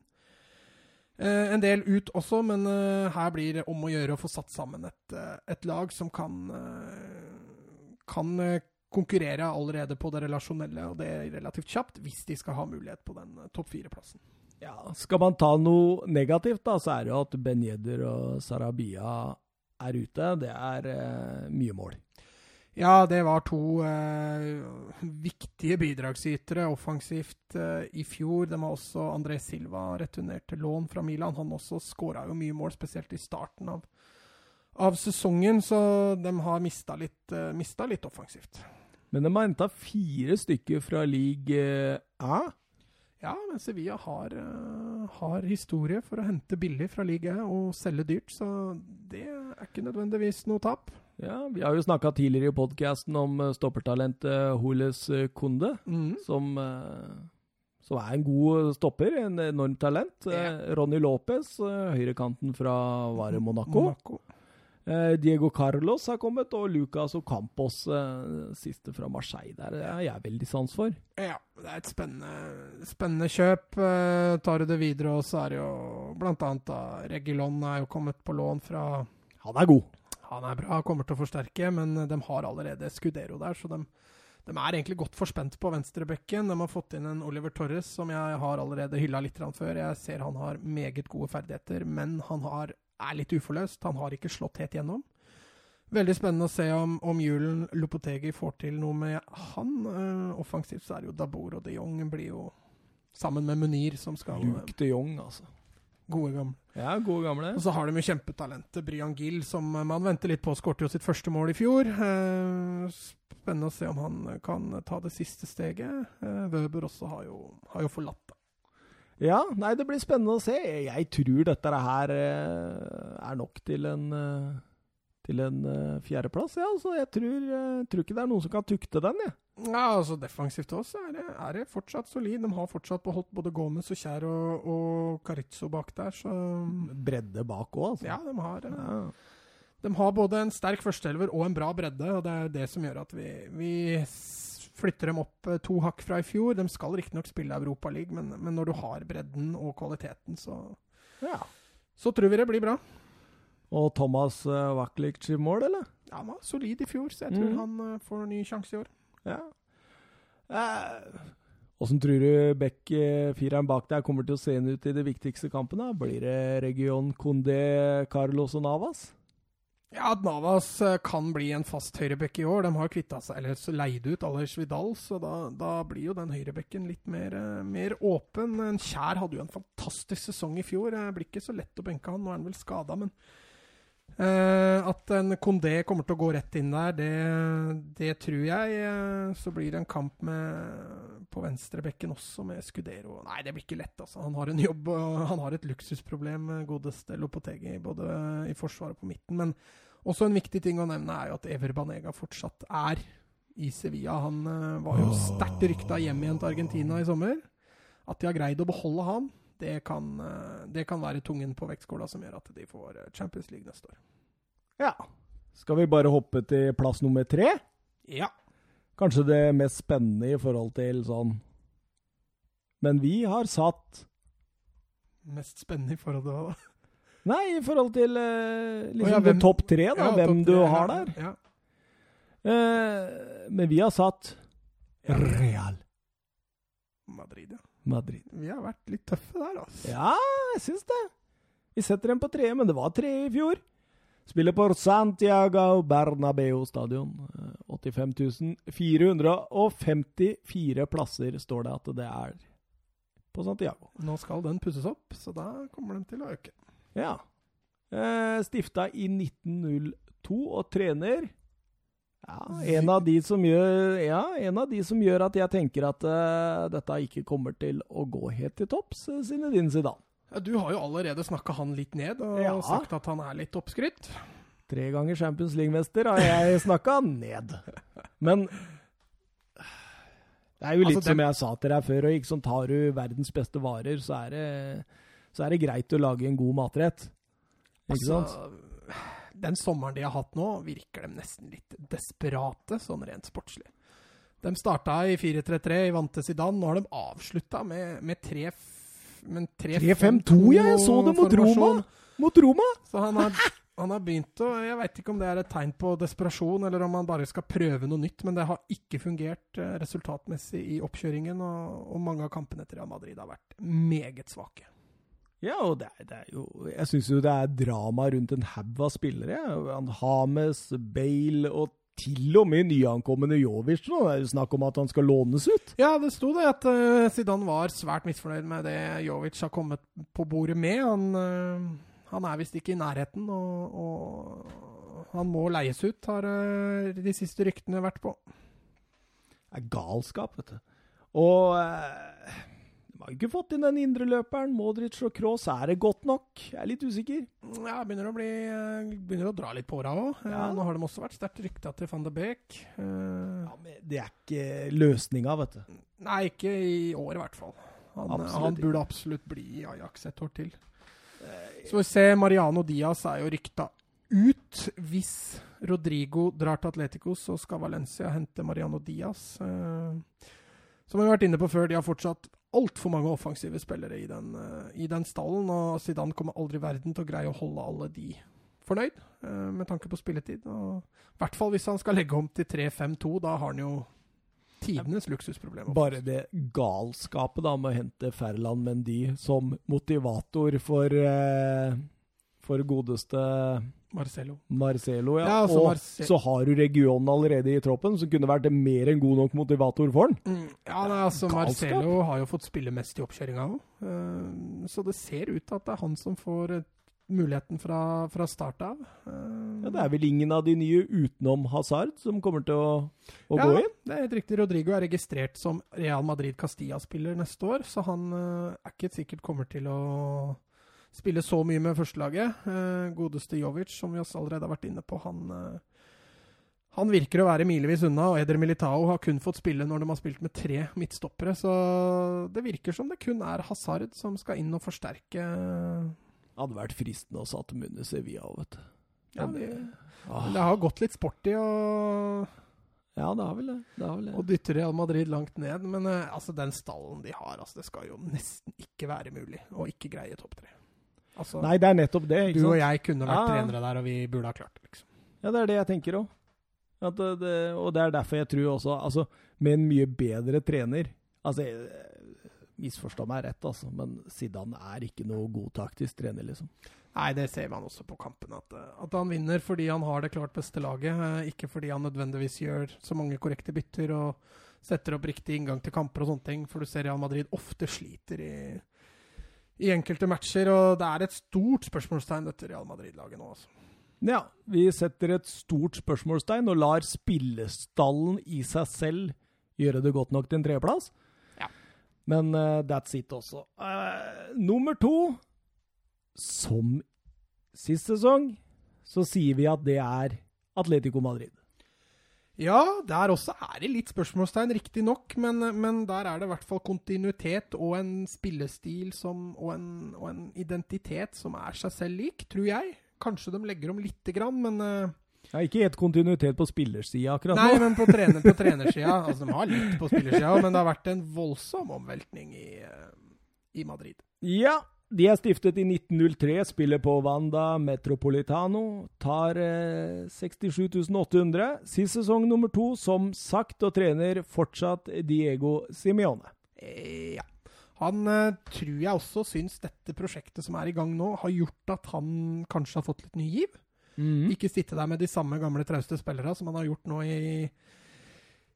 Eh, en del ut også, men eh, her blir det om å gjøre å få satt sammen et, eh, et lag som kan, eh, kan eh, konkurrere allerede på det relasjonelle, og det er relativt kjapt, hvis de skal ha mulighet på den topp fire-plassen. Ja, Skal man ta noe negativt, da, så er det jo at Ben Yedder og Sarabia er ute. Det er eh, mye mål. Ja, det var to eh, viktige bidragsytere offensivt eh, i fjor. Det var også André Silva returnert til lån fra Milan. Han også skåra jo mye mål, spesielt i starten av, av sesongen, så de har mista litt, eh, mista litt offensivt. Men de har henta fire stykker fra league A. Ja, men Sevilla har, eh, har historie for å hente billig fra ligaen og selge dyrt, så det er ikke nødvendigvis noe tap. Ja, Vi har jo snakka tidligere i podkasten om eh, stoppertalentet Holes eh, Kunde, Mm. som, som er en god stopper. En enormt talent. Ja. Ronny Lopez, høyrekanten fra Vare Monaco. Monaco. Eh, Diego Carlos har kommet, og Lucas Ocampos, eh, siste fra Marseille. Der er jeg veldig sans for. Ja, det er et spennende, spennende kjøp. Eh, tar du det videre, og så er det jo blant annet da, Regilon er jo kommet på lån fra Han er god. Han er bra, kommer til å forsterke, men de har allerede Scudero der, så de, de er egentlig godt forspent på venstrebekken. De har fått inn en Oliver Torres som jeg har allerede hylla litt før. Jeg ser han har meget gode ferdigheter, men han har, er litt uforløst. Han har ikke slått helt gjennom. Veldig spennende å se om, om Julen Lopotegi får til noe med han. Uh, offensivt så er det jo Dabor og de Jong blir jo sammen med Munir som skal Luke de Jong, altså. Gode gamle. Ja, gode gamle. Og så har de jo kjempetalentet. Brian Gill, som man venter litt på, skårte jo sitt første mål i fjor. Eh, spennende å se om han kan ta det siste steget. Eh, Wøber også har jo, har jo forlatt. Ja, nei, det blir spennende å se. Jeg tror dette her eh, er nok til en eh, til en uh, fjerdeplass. Ja, altså, jeg tror, uh, tror, ikke det er noen som kan tukte den. Ja. ja, altså Defensivt også er det, er det fortsatt solid. De har fortsatt beholdt både Gomez og Kjær og, og Carizzo bak der. Så Bredde bak òg, altså. Ja, de har, uh, ja. de har både en sterk førsteelver og en bra bredde. og Det er det som gjør at vi, vi flytter dem opp to hakk fra i fjor. De skal riktignok spille Europaligaen, men, men når du har bredden og kvaliteten, så, ja. så tror vi det blir bra. Og Thomas uh, Waklic i mål, eller? Ja, Han var solid i fjor, så jeg tror mm. han uh, får en ny sjanse i år. Ja. Åssen eh, tror du Beck, fireren bak deg kommer til å se ut i de viktigste kampene? Blir det Region Condé, Carlos og Navas? Ja, at Navas kan bli en fast høyrebekk i år. De har kvitta seg, eller leid ut Alers Vidal, så da, da, blir jo den høyrebekken litt mer, mer åpen. Kjær hadde jo en fantastisk sesong i fjor. Det blir ikke så lett å benke han, nå er han vel skada, men Uh, at en Kondé kommer til å gå rett inn der, det, det tror jeg. Uh, så blir det en kamp med, på venstrebekken også, med Scudero. Nei, det blir ikke lett, altså. Han har en jobb, og han har et luksusproblem, godeste Lopotegi, både i forsvaret og på midten. Men også en viktig ting å nevne er jo at Ever Banega fortsatt er i Sevilla. Han uh, var jo sterkt rykta hjem igjen til Argentina i sommer. At de har greid å beholde han, det kan, eh, det kan være tungen på vektskåla som gjør at de får eh, Champions League neste år. Ja. Skal vi bare hoppe til plass nummer tre? Ja. Kanskje det mest spennende i forhold til sånn Men vi har satt Mest spennende i forhold til hva? Nei, i forhold til uh, liksom oh, ja, hvem, topp tre, da. Ja, hvem du har der. Ja. Uh, men vi har satt Real. Madrid, ja. Madrid. Vi har vært litt tøffe der, altså. Ja, jeg syns det. Vi setter dem på tre, men det var tre i fjor. Spiller på Santiago Bernabeu stadion. 85 454 plasser står det at det er på Santiago. Nå skal den pusses opp, så da kommer den til å øke. Ja. Eh, stifta i 1902 og trener ja, en av, de som gjør, ja, en av de som gjør at jeg tenker at uh, dette ikke kommer til å gå helt til topps, uh, Zinedine Zidane. Ja, du har jo allerede snakka han litt ned og ja. sagt at han er litt oppskrytt. Tre ganger Champions League-mester har jeg snakka ned. Men det er jo litt altså, som jeg sa til deg før, og ikke sånn tar du verdens beste varer, så er, det, så er det greit å lage en god matrett. Ikke altså, sant? Den sommeren de har hatt nå, virker de nesten litt desperate, sånn rent sportslig. De starta i 4-3-3 i vante Zidane. Nå har de avslutta med, med 3-5-2, ja! Jeg så det mot Roma! Mot Roma! Så han har, han har begynt å Jeg veit ikke om det er et tegn på desperasjon, eller om han bare skal prøve noe nytt, men det har ikke fungert eh, resultatmessig i oppkjøringen, og, og mange av kampene til Real Madrid har vært meget svake. Ja, og det er, det er jo Jeg syns jo det er drama rundt en haug av spillere. Han Hames, Bale og til og med nyankomne Jovic nå. Det er jo snakk om at han skal lånes ut. Ja, det sto det at uh, Zidane var svært misfornøyd med det Jovic har kommet på bordet med. Han, uh, han er visst ikke i nærheten, og, og han må leies ut, har uh, de siste ryktene vært på. Det er galskap, vet du. Og har ikke fått inn den indreløperen. Modric og Cross, er det godt nok? Jeg er litt usikker. Ja, begynner å, bli, eh, begynner å dra litt på åra òg. Eh, ja. Nå har de også vært sterkt rykta til van de Beek. Uh, ja, men det er ikke løsninga, vet du. Nei, ikke i år i hvert fall. Han, han burde absolutt bli i Ajax et år til. Så vi ser Mariano Diaz er jo rykta ut. Hvis Rodrigo drar til Atletico, så skal Valencia hente Mariano Diaz. Som vi har vært inne på før, de har fortsatt altfor mange offensive spillere i den, uh, i den, stallen. Og Zidane kommer aldri i verden til å greie å holde alle de fornøyd, uh, med tanke på spilletid. I hvert fall hvis han skal legge om til 3-5-2. Da har han jo tidenes luksusproblem. Bare det galskapet da med å hente Ferland Mendy som motivator for uh, for godeste Marcelo. Marcelo. Ja. Ja, altså og Marce- så har du regionen allerede i troppen, som kunne vært en mer enn god nok motivator for den. Mm, Ja, nei, altså Galskap. Marcelo har jo fått spille mest i oppkjøringa òg. så det ser ut til at det er han som får eh, muligheten fra, fra start av. Uh, Ja, det er vel ingen av de nye utenom Hazard som kommer til å, å ja, gå inn? det er helt riktig. Rodrigo er registrert som Real Madrid Castilla-spiller neste år, så han uh, er ikke sikkert kommer til å spille så mye med førstelaget. Eh, godeste Jovic, som vi allerede har vært inne på, han eh, han virker å være milevis unna, og Eder Militao har kun fått spille når de har spilt med tre midtstoppere. Så det virker som det kun er Hazard som skal inn og forsterke Hadde vært fristende å satt munn i Sevilla vet du. Ja, det, ah, det har gått litt sporty og, ja, det har vel det. det, har vel det. og dytter Real Madrid langt ned. Men uh, altså, den stallen de har, altså, det skal jo nesten ikke være mulig å ikke greie topp tre. Altså, Nei, det er nettopp det. du sant? og jeg kunne vært Ja, trenere der, og vi burde ha klart det. liksom. Ja, det er det jeg tenker òg. Det, og det er derfor jeg tror også Altså, med en mye bedre trener Altså, jeg- misforstå meg rett, altså, men Zidane er ikke noe god taktisk trener, liksom. Nei, det ser man også på kampen. At, eh, at han vinner fordi han har det klart beste laget, eh, ikke fordi han nødvendigvis gjør så mange korrekte bytter og setter opp riktig inngang til kamper og sånne ting. For du ser Real Madrid ofte sliter i, i enkelte matcher, og det er et stort spørsmålstegn, dette Real Madrid-laget nå, altså. Ja, vi setter et stort spørsmålstegn og lar spillestallen i seg selv gjøre det godt nok til en tredjeplass. Ja. Men uh, that's it også. Uh, nummer to, som sist sesong, så sier vi at det er Atletico Madrid. Ja, der også er det litt spørsmålstegn, riktignok, men, men der er det i hvert fall kontinuitet og en spillestil som, og, en, og en identitet som er seg selv lik, tror jeg. Kanskje de legger om lite grann, men uh, Ja, ikke helt kontinuitet på spillersida akkurat Nei, nå. men på, trener, på trenersida. Altså, de har litt på spillersida, men det har vært en voldsom omveltning i, uh, i Madrid. Ja, de er stiftet i 1903, spiller på Wanda Metropolitano, tar eh, 67 800. Sist sesong nummer to, som sagt, og trener fortsatt Diego Simione. Eh, ja. Han eh, tror jeg også syns dette prosjektet som er i gang nå, har gjort at han kanskje har fått litt ny giv. Mm. Ikke sitte der med de samme gamle trauste spillere som han har gjort nå i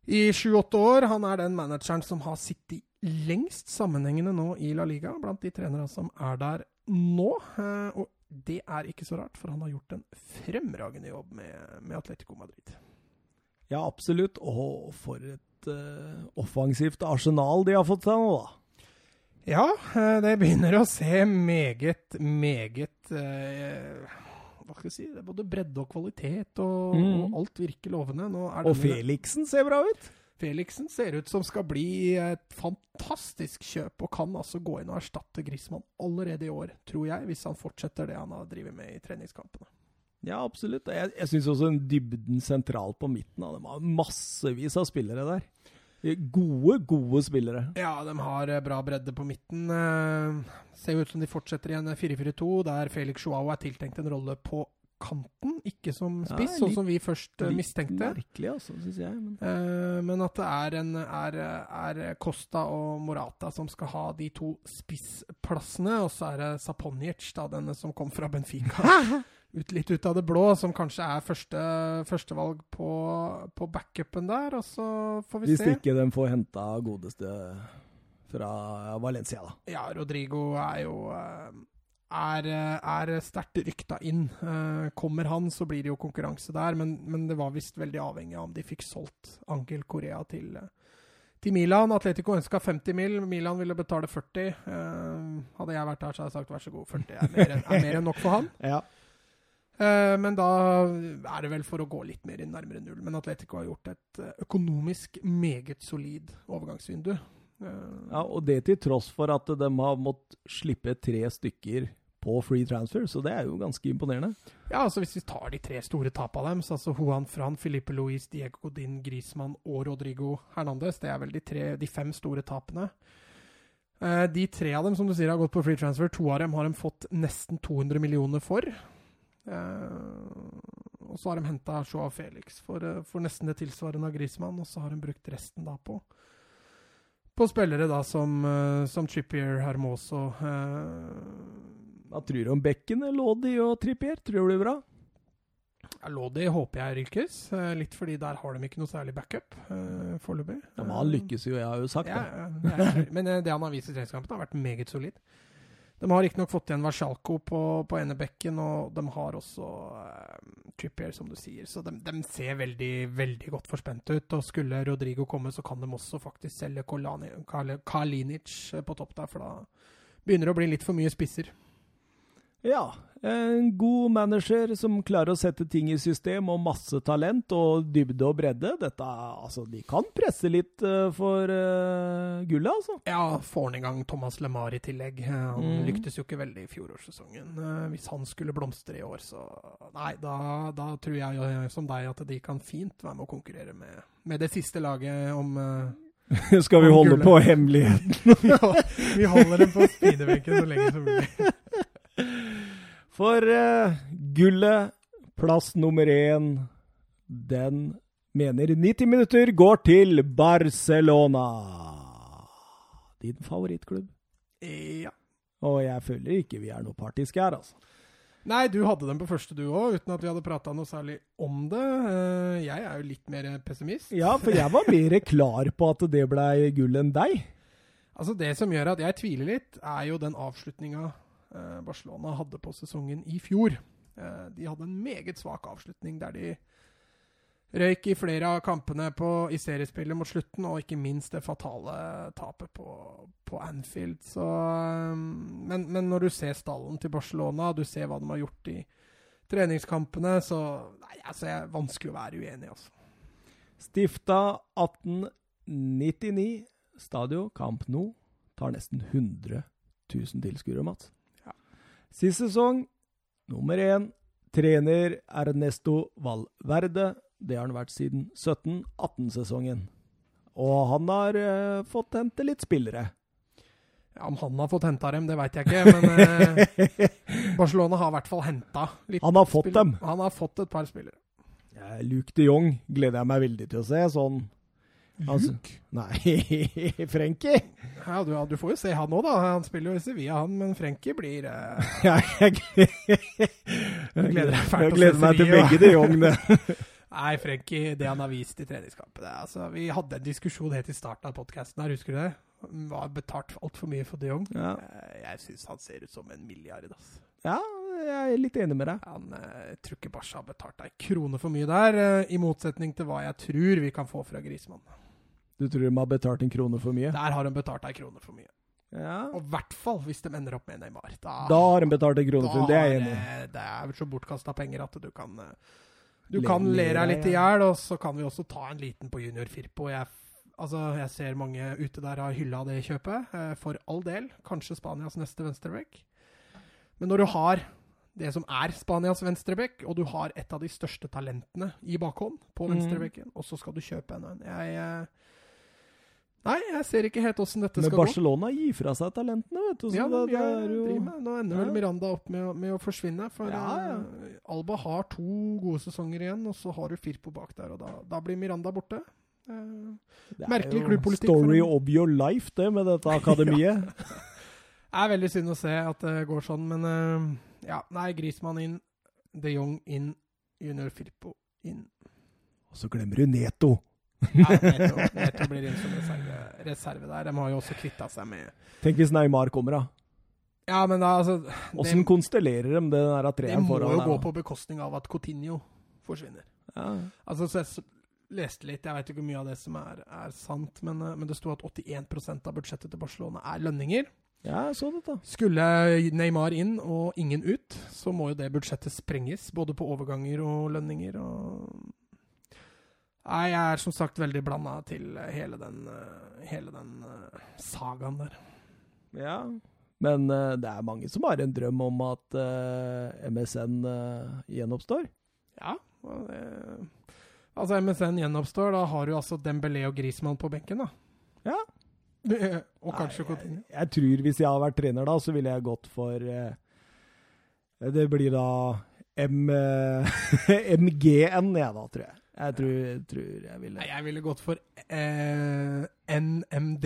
i sju-åtte år. Han er den manageren som har sittet lengst sammenhengende nå i La Liga, blant de trenere som er der nå. Eh, Og det er ikke så rart, for han har gjort en fremragende jobb med, med Atletico Madrid. Ja, absolutt. Og for et uh, offensivt arsenal de har fått seg nå, da. Ja, eh, det begynner å se meget, meget uh, Hva skal jeg si? Det er både bredde og kvalitet, og, Mm. og alt virker lovende. Og denne- Felixen ser bra ut. Felixen ser ut som skal bli et fantastisk kjøp, og kan altså gå inn og erstatte Griezmann allerede i år, tror jeg, hvis han fortsetter det han har drevet med i treningskampene. Ja, absolutt. Jeg, jeg syns også en dybden sentralt på midten. av dem har massevis av spillere der. Gode, gode spillere. Ja, de har eh, bra bredde på midten. Eh, ser jo ut som de fortsetter i en 4-4-2, der Felix Joao er tiltenkt en rolle på kanten, ikke som spiss, sånn som vi først eh, Litt mistenkte. Merkelig, altså, syns jeg. Men. Eh, men at det er, en, er, er Costa og Morata som skal ha de to spissplassene, og så er det Saponic, da, denne som kom fra Benfica. Ut, litt ut av det blå, som kanskje er første, førstevalg på, på backupen der, og så får vi Hvis se. ikke de får henta godeste fra Valencia, da. Ja, Rodrigo er jo eh, er, er sterkt rykta inn. Eh, Kommer han, så blir det jo konkurranse der, men, men det var visst veldig avhengig av om de fikk solgt Angel Korea til, eh, til Milan. Atletico ønska 50 mil, Milan ville betale 40. Eh, Hadde jeg vært der, så hadde jeg sagt vær så god, 40 er mer er mer enn nok for han. Ja. Eh, Men da er det vel for å gå litt mer inn nærmere null. Men Atletico har gjort et eh, økonomisk meget solid overgangsvindu. Eh, ja, Og det til tross for at de har måttet slippe tre stykker på free transfer, så det er jo ganske imponerende. Ja, altså Hvis vi tar de tre store tapene deres, altså Juan Fran, Filipe Luis, Diego Godin, Griezmann og Rodrigo Hernandez, det er vel de, tre, de fem store tapene. Eh, de tre av dem som du sier har gått på free transfer, to av dem har de fått nesten 200 millioner for. Eh, og så har de henta Joao Felix for, eh, for nesten det tilsvarende av Griezmann, og så har de brukt resten da på på spillere da som, eh, som Trippier, Hermoso, eh, Hva tror du om bekkene, Lodi og Trippier? Tror du det blir bra? Ja, Lodi håper jeg rykkes, eh, litt fordi der har de ikke noe særlig backup uh, foreløpig. Ja, men han lykkes jo, jeg har jo sagt Ja, det. ja, men eh, det han har vist i treningskampen, har vært meget solid. De har riktignok fått igjen Varsjalko på, på ene bekken, og de har også uh, Trippier, som du sier. Så de, de, ser veldig veldig godt forspente ut. Og skulle Rodrigo komme, så kan de også faktisk selge Kolani, Kalinic på topp der, for da begynner det å bli litt for mye spisser. Ja. En god manager som klarer å sette ting i system, og masse talent og dybde og bredde. Dette, altså, De kan presse litt uh, for uh, gullet, altså. Ja, får han i gang Thomas LeMar i tillegg. Han Mm. lyktes jo ikke veldig i fjorårssesongen. Uh, hvis han skulle blomstre i år, så Nei, da, da tror jeg jo, som deg at de kan fint være med å konkurrere med, med det siste laget om Skal vi holde på hemmeligheten? ja, Vi holder den på speederbenken så lenge som mulig. For uh, gullet, plass nummer én, den mener 90 minutter går til Barcelona. Din favorittklubb. Ja. Og jeg føler ikke vi er noe partiske her, altså. Nei, du hadde den på første du òg, uten at vi hadde prata noe særlig om det. Uh, jeg er jo litt mer pessimist. Ja, for jeg var mer klar på at det blei gull enn deg. Altså Det som gjør at jeg tviler litt, er jo den avslutninga eh, Barcelona hadde på sesongen i fjor. Eh, de hadde en meget svak avslutning der de røyk i flere av kampene på, i seriespillet mot slutten, og ikke minst det fatale tapet på, på Anfield. Så, eh, men, men når du ser stallen til Barcelona, du ser hva de har gjort i treningskampene, så nei, altså, jeg er vanskelig å være uenig, altså. Stifta 1899. Stadio Camp Nou tar nesten 100 000 tilskuere, Mats. Sist sesong, nummer én, trener Ernesto Valverde. Det har han vært siden 17-18-sesongen. Og han har eh, fått hente litt spillere. Ja, Om han har fått henta dem, det veit jeg ikke, men eh, Barcelona har i hvert fall henta litt Han har fått spillere. dem. Han har fått et par spillere. Ja, Luke de Jong gleder jeg meg veldig til å se. Sånn Altså- Nei, Frenkie! Ja, du, du får jo se han òg, da. Han spiller jo i Sevilla, han, men Frenkie blir uh... Ja, jeg Du gleder jeg fælt Jeg gleder meg til begge de Jongene. Nei, Frenkie, det han har vist i treningskampen altså, Vi hadde en diskusjon helt i starten av podkasten her, husker du det? Han var betalt altfor mye for de Jong. Ja. Eh, Jeg syns han ser ut som en milliard, altså. ja, jeg er litt enig med deg. Han eh, tror ikke Barca har betalt ei krone for mye der, eh, i motsetning til hva jeg tror vi kan få fra Grismann. Du tror de har betalt en krone for mye? Der har de betalt ei krone for mye. Ja. Og i hvert fall hvis de ender opp med Neymar. Da, Da har de betalt en krone for mye, det er jeg enig i. det- er er så bortkasta penger at du kan eh, Du kan le deg litt i hjel, og så kan vi også ta en liten på Junior Firpo. Jeg, altså, jeg ser mange ute der har hylla det kjøpet, eh, for all del. Kanskje Spanias neste venstreback. Men når du har det som er Spanias venstreback, og du har et av de største talentene i bakhånd på Mm. venstrebacken, og så skal du kjøpe en en jeg, eh, Nei, jeg ser ikke helt åssen dette Men skal gå. Men Barcelona gir fra seg talentene, vet du. Så Ja, det, det, det er jo med. Nå ender Ja. vel Miranda opp med, med å forsvinne. For Ja, ja. eh, Alba har to gode sesonger igjen, og så har du Firpo bak der. Og da, da blir Miranda borte. Eh, det er merkelig klubbpolitikk Story of your life, det, med dette akademiet. er veldig synd å se at det går sånn, men uh, ja. Nei, Grismann inn, de Jong inn, Junior Firpo inn. Og så glemmer du Neto. Ja, Neto, blir inn som reserve, reserve der. De har jo også kvitta seg med Tenk hvis Neymar kommer, da. Ja, men da, altså Åssen konstellerer de det der det må jo der, gå på bekostning av at Coutinho forsvinner. Ja. Altså, så jeg leste litt, jeg vet ikke hvor mye av det som er, er sant, men, eh, men det sto at 81% av budsjettet til Barcelona er lønninger. ja, jeg så da. Skulle Neymar inn og ingen ut, så må jo det budsjettet sprenges, både på overganger og lønninger. Og Nei, jeg er som sagt veldig blanda til hele den, eh, hele den eh, sagaen der. Ja. Men eh, det er mange som har en drøm om at eh, MSN eh, gjenoppstår. Ja. Det, altså, MSN gjenoppstår, da har du altså Dembélé og Griezmann på benken, da. Ja. og kanskje Nei, Coutinho. jeg, jeg tror hvis jeg hadde vært trener da, så ville jeg gått for eh, Det blir da M, eh, MGN, jeg da, tror jeg. Jeg tror, tror jeg ville jeg ville gått for eh, NMD.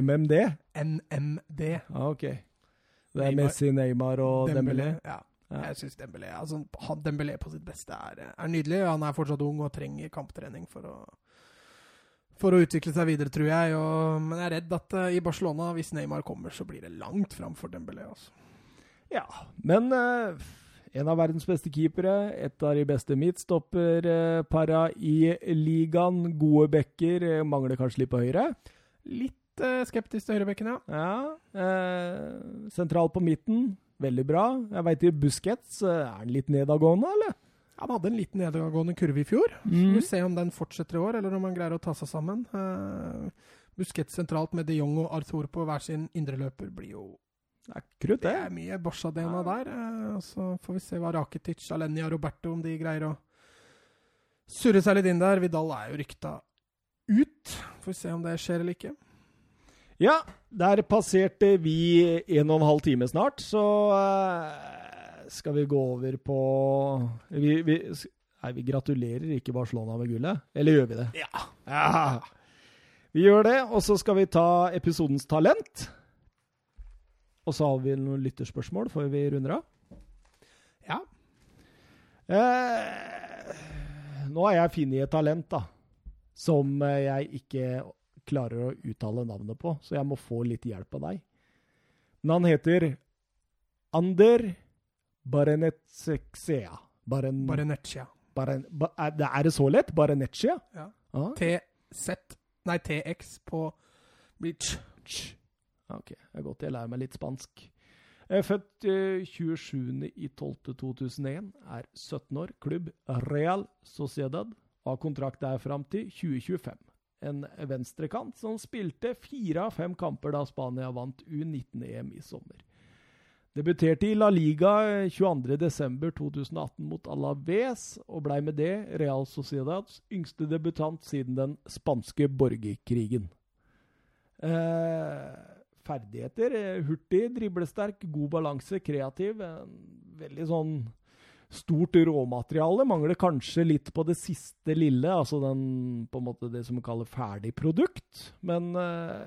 MMD? NMD. Ah, ok. Det er Neymar- Messi, Neymar og Dembélé. Ja. Ja. Jeg syns Dembélé, altså, han- Dembélé på sitt beste er, er nydelig. Han er fortsatt ung og trenger kamptrening for å, for å utvikle seg videre, tror jeg. Og, men jeg er redd at uh, i Barcelona, hvis Neymar kommer, så blir det langt fram for Dembélé. Altså. Ja, men eh, en av verdens beste keepere, et av de beste midtstopperpara i ligaen. Gode backer, eh, mangler kanskje litt på høyre. Litt eh, skeptisk til høyrebekken, ja. Ja, eh, sentral på midten, veldig bra. Jeg veit i Busquets, eh, er han litt nedadgående, eller? Han hadde en litt nedadgående kurve i fjor. Mm. vi får se om den fortsetter i år, eller om han greier å ta seg sammen. Uh, Busquets sentralt med de Jong og Arthur på hver sin indreløper blir jo Det er krutt, Det det. er mye Barca-DNA der. eh, og så får vi se hva Rakitic, Alenia og Roberto om de greier å surre seg litt inn der. Vidal er jo rykta ut. Får vi se om det skjer eller ikke. Ja, der passerte vi en og en halv time snart, så eh, skal vi gå over på vi, vi, Nei, vi gratulerer ikke Barcelona med gullet. Eller gjør vi det? Ja. Ja. Vi gjør det, og så skal vi ta episodens talent. Og så har vi noen lytterspørsmål før vi runder av. Ja. Eh, nå har jeg funnet et talent, da. Som jeg ikke klarer å uttale navnet på, så jeg må få litt hjelp av deg. Men han heter Ander Barenetsexea. Baren, Bareneccia. Baren, ba, er, det- så lett? Bareneccia? Ja. Ah, TZ Nei, TX på Bleach. Ok, det er godt jeg lærer meg litt spansk. Jeg er født eh, 27.12.2001, er 17 år, klubb Real Sociedad, har kontrakt der fram til 2025. En venstrekant som spilte fire av fem kamper da Spania vant U19-EM i sommer. Debuterte i La Liga 22.12.2018 mot Alaves, og blei med det Real Sociedads yngste debutant siden den spanske borgerkrigen. Eh, ferdigheter. eh, Hurtig, driblesterk, god balanse, kreativ. Veldig sånn stort råmateriale. Mangler kanskje litt på det siste lille, altså den, på en måte det som vi kaller ferdig produkt. Men eh,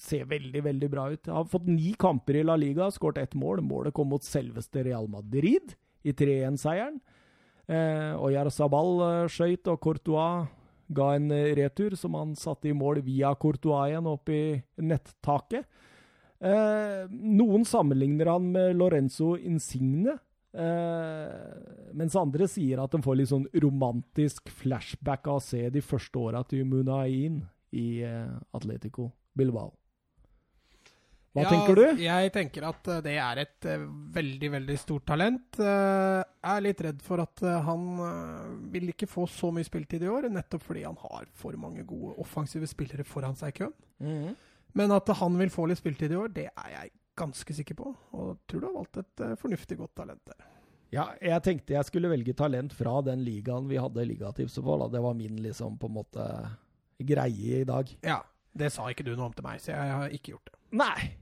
ser veldig, veldig bra ut. Jeg Har fått ni kamper i La Liga, skåret ett mål. Målet kom mot selveste Real Madrid i 3-1-seieren. Eh, Oyar Sabal eh, skøyt, og Courtois ga en eh, retur som han satte i mål via Courtois igjen opp i nettaket. Eh, noen sammenligner han med Lorenzo Insigne, eh, mens andre sier at de får litt sånn romantisk flashback av å se de første åra til Munain i eh, Atletico Bilbao. Hva Ja, tenker du? Jeg tenker at eh, det er et eh, veldig, veldig stort talent. Eh, Jeg er litt redd for at han vil ikke få så mye spiltid i år, nettopp fordi han har for mange gode offensive spillere foran seg i køen. Mhm. Men at han vil få litt spiltid i år, det er jeg ganske sikker på. Og tror du har valgt et fornuftig godt talent der. Ja, jeg tenkte jeg skulle velge talent fra den ligaen vi hadde ligatipset på. Da. Det var min liksom på en måte greie i dag. Ja, det sa ikke du noe om til meg, så jeg har ikke gjort det. Nei!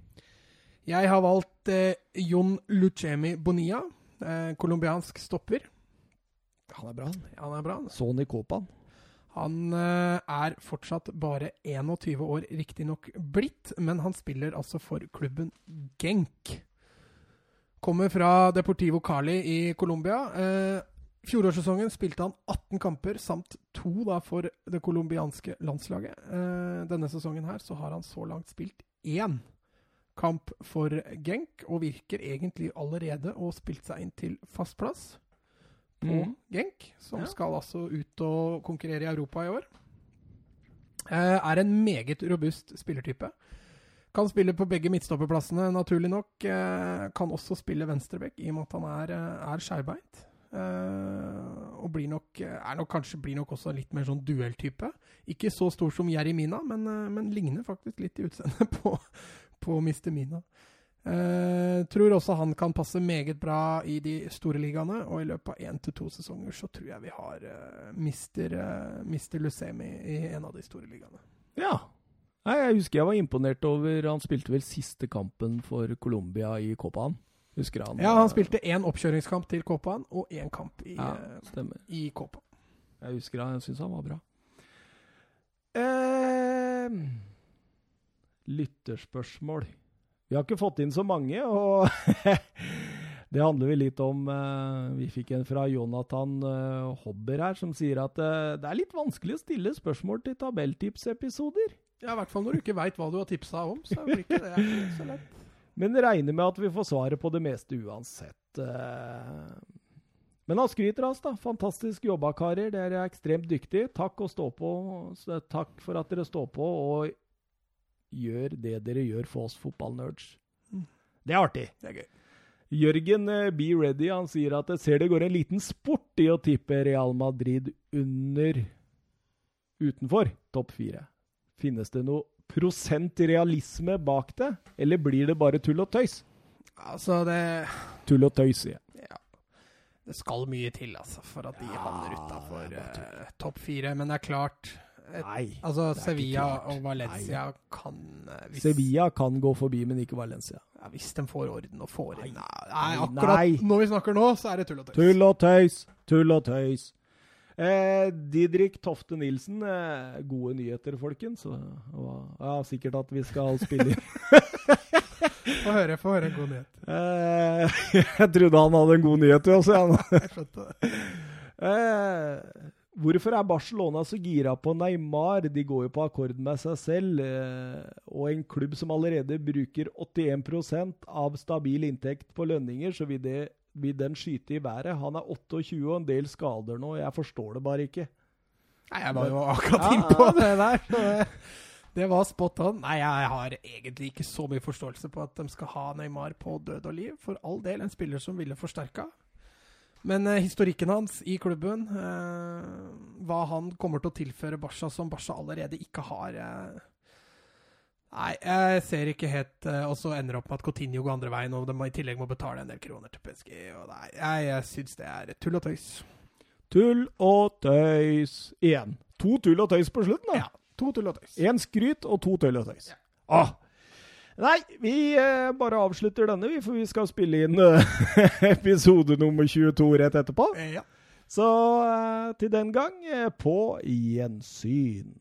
Jeg har valgt eh, Jon Lucemi Bonilla, eh, colombiansk stopper. Han er bra. Han er bra. han. Sony Copan. Han eh, er fortsatt bare 21 år riktignok blitt, men han spiller altså for klubben Genk. Kommer fra Deportivo Cali i Colombia. Eh, fjorårssesongen spilte han 18 kamper, samt to da for det colombianske landslaget. Eh, denne sesongen her så har han så langt spilt én kamp for Genk, og virker egentlig allerede å ha spilt seg inn til fast plass på mm. Genk, som Ja. skal altså ut og konkurrere i Europa i år. Eh, er en meget robust spillertype. Kan spille på begge midtstopperplassene, naturlig nok. Eh, kan også spille venstreback, i og med at han er, eh, er skjærbeint. Og blir nok, er nok kanskje blir nok også litt mer sånn duelltype. Ikke så stor som Jeremina, men, men ligner faktisk litt i utseendet på, på Mr. Mina. Uh, tror også han kan passe meget bra i de store ligaene, og i løpet av én til to sesonger så tror jeg vi har uh, Mr. uh, Mr. Lucemi i en av de store ligaene. Ja. Nei, jeg husker jeg var imponert over Han spilte vel siste kampen for Colombia i Copaen. Husker han? Ja, han spilte én oppkjøringskamp til Copaen og én kamp i, Ja, stemmer. i Copa. Jeg husker han, jeg syns han var bra. Eh, lytterspørsmål. Vi har ikke fått inn så mange, og det handler vel litt om eh, Vi fikk en fra Jonathan eh, Hobber her, som sier at eh, det er litt vanskelig å stille spørsmål til tabelltipsepisoder. Ja, I hvert fall når du ikke veit hva du har tipsa om. så blir ikke det så lett. Men regner med at vi får svaret på det meste uansett. Men han skryter av oss, da. Fantastisk jobba, karer. Dere er ekstremt dyktige. Takk, og stå på. Takk for at dere står på og gjør det dere gjør for oss fotballnerds. Mm. Det er artig. Det er gøy. Jørgen eh, Be Ready han sier at jeg ser det går en liten sport i å tippe Real Madrid under utenfor topp fire. Finnes det noe prosent realisme bak det, eller blir det bare tull og tøys? Altså, det Tull og tøys, sier jeg. Ja. Det skal mye til, altså, for at de Ja, havner utafor uh, topp fire. Men det er klart et, Nei. Altså, Sevilla og Valencia kan eh, hvis, Sevilla kan gå forbi, men ikke Valencia. ja, hvis de får orden og får inn Nei, Nei, nei, akkurat nei. når vi snakker nå, så er det tull og tøys. Tull og tøys, tull og tøys. Eh, Didrik Tofte Nilsen, eh, gode nyheter, folkens. Ja, sikkert at vi skal spille inn Få høre, få høre en god nyhet. Eh, jeg trodde han hadde en god nyhet til oss. Ja. Jeg skjønte det. Eh, hvorfor er Barcelona så gira på Neymar? De går jo på akkord med seg selv. Eh, og en klubb som allerede bruker 81% av stabil inntekt på lønninger, så vil, det, vil den skyte i været. Han er 28 og en del skader nå. Jeg forstår det bare ikke. Nei, jeg var jo akkurat Ja, innpå det der. Det, det var spot on. Nei, jeg har egentlig ikke så mye forståelse på at de skal ha Neymar på død og liv. For all del en spiller som ville forsterka. Men eh, historikken hans i klubben, eh, hva han kommer til å tilføre Barca som Barca allerede ikke har eh, Nei, jeg ser ikke helt eh, Og så ender det opp med at Coutinho går andre veien, og de må, i tillegg må betale en del kroner til PSG. Og nei, jeg, jeg syns det er tull og tøys. Tull og tøys igjen. To tull og tøys på slutten, da. Ja, to tull og tøys. Én skryt og to tull og tøys. Ja. Ah. Nei, vi eh, bare avslutter denne, vi, for vi skal spille inn eh, episode nummer 22 rett etterpå. Ja. Så eh, til den gang, eh, på gjensyn.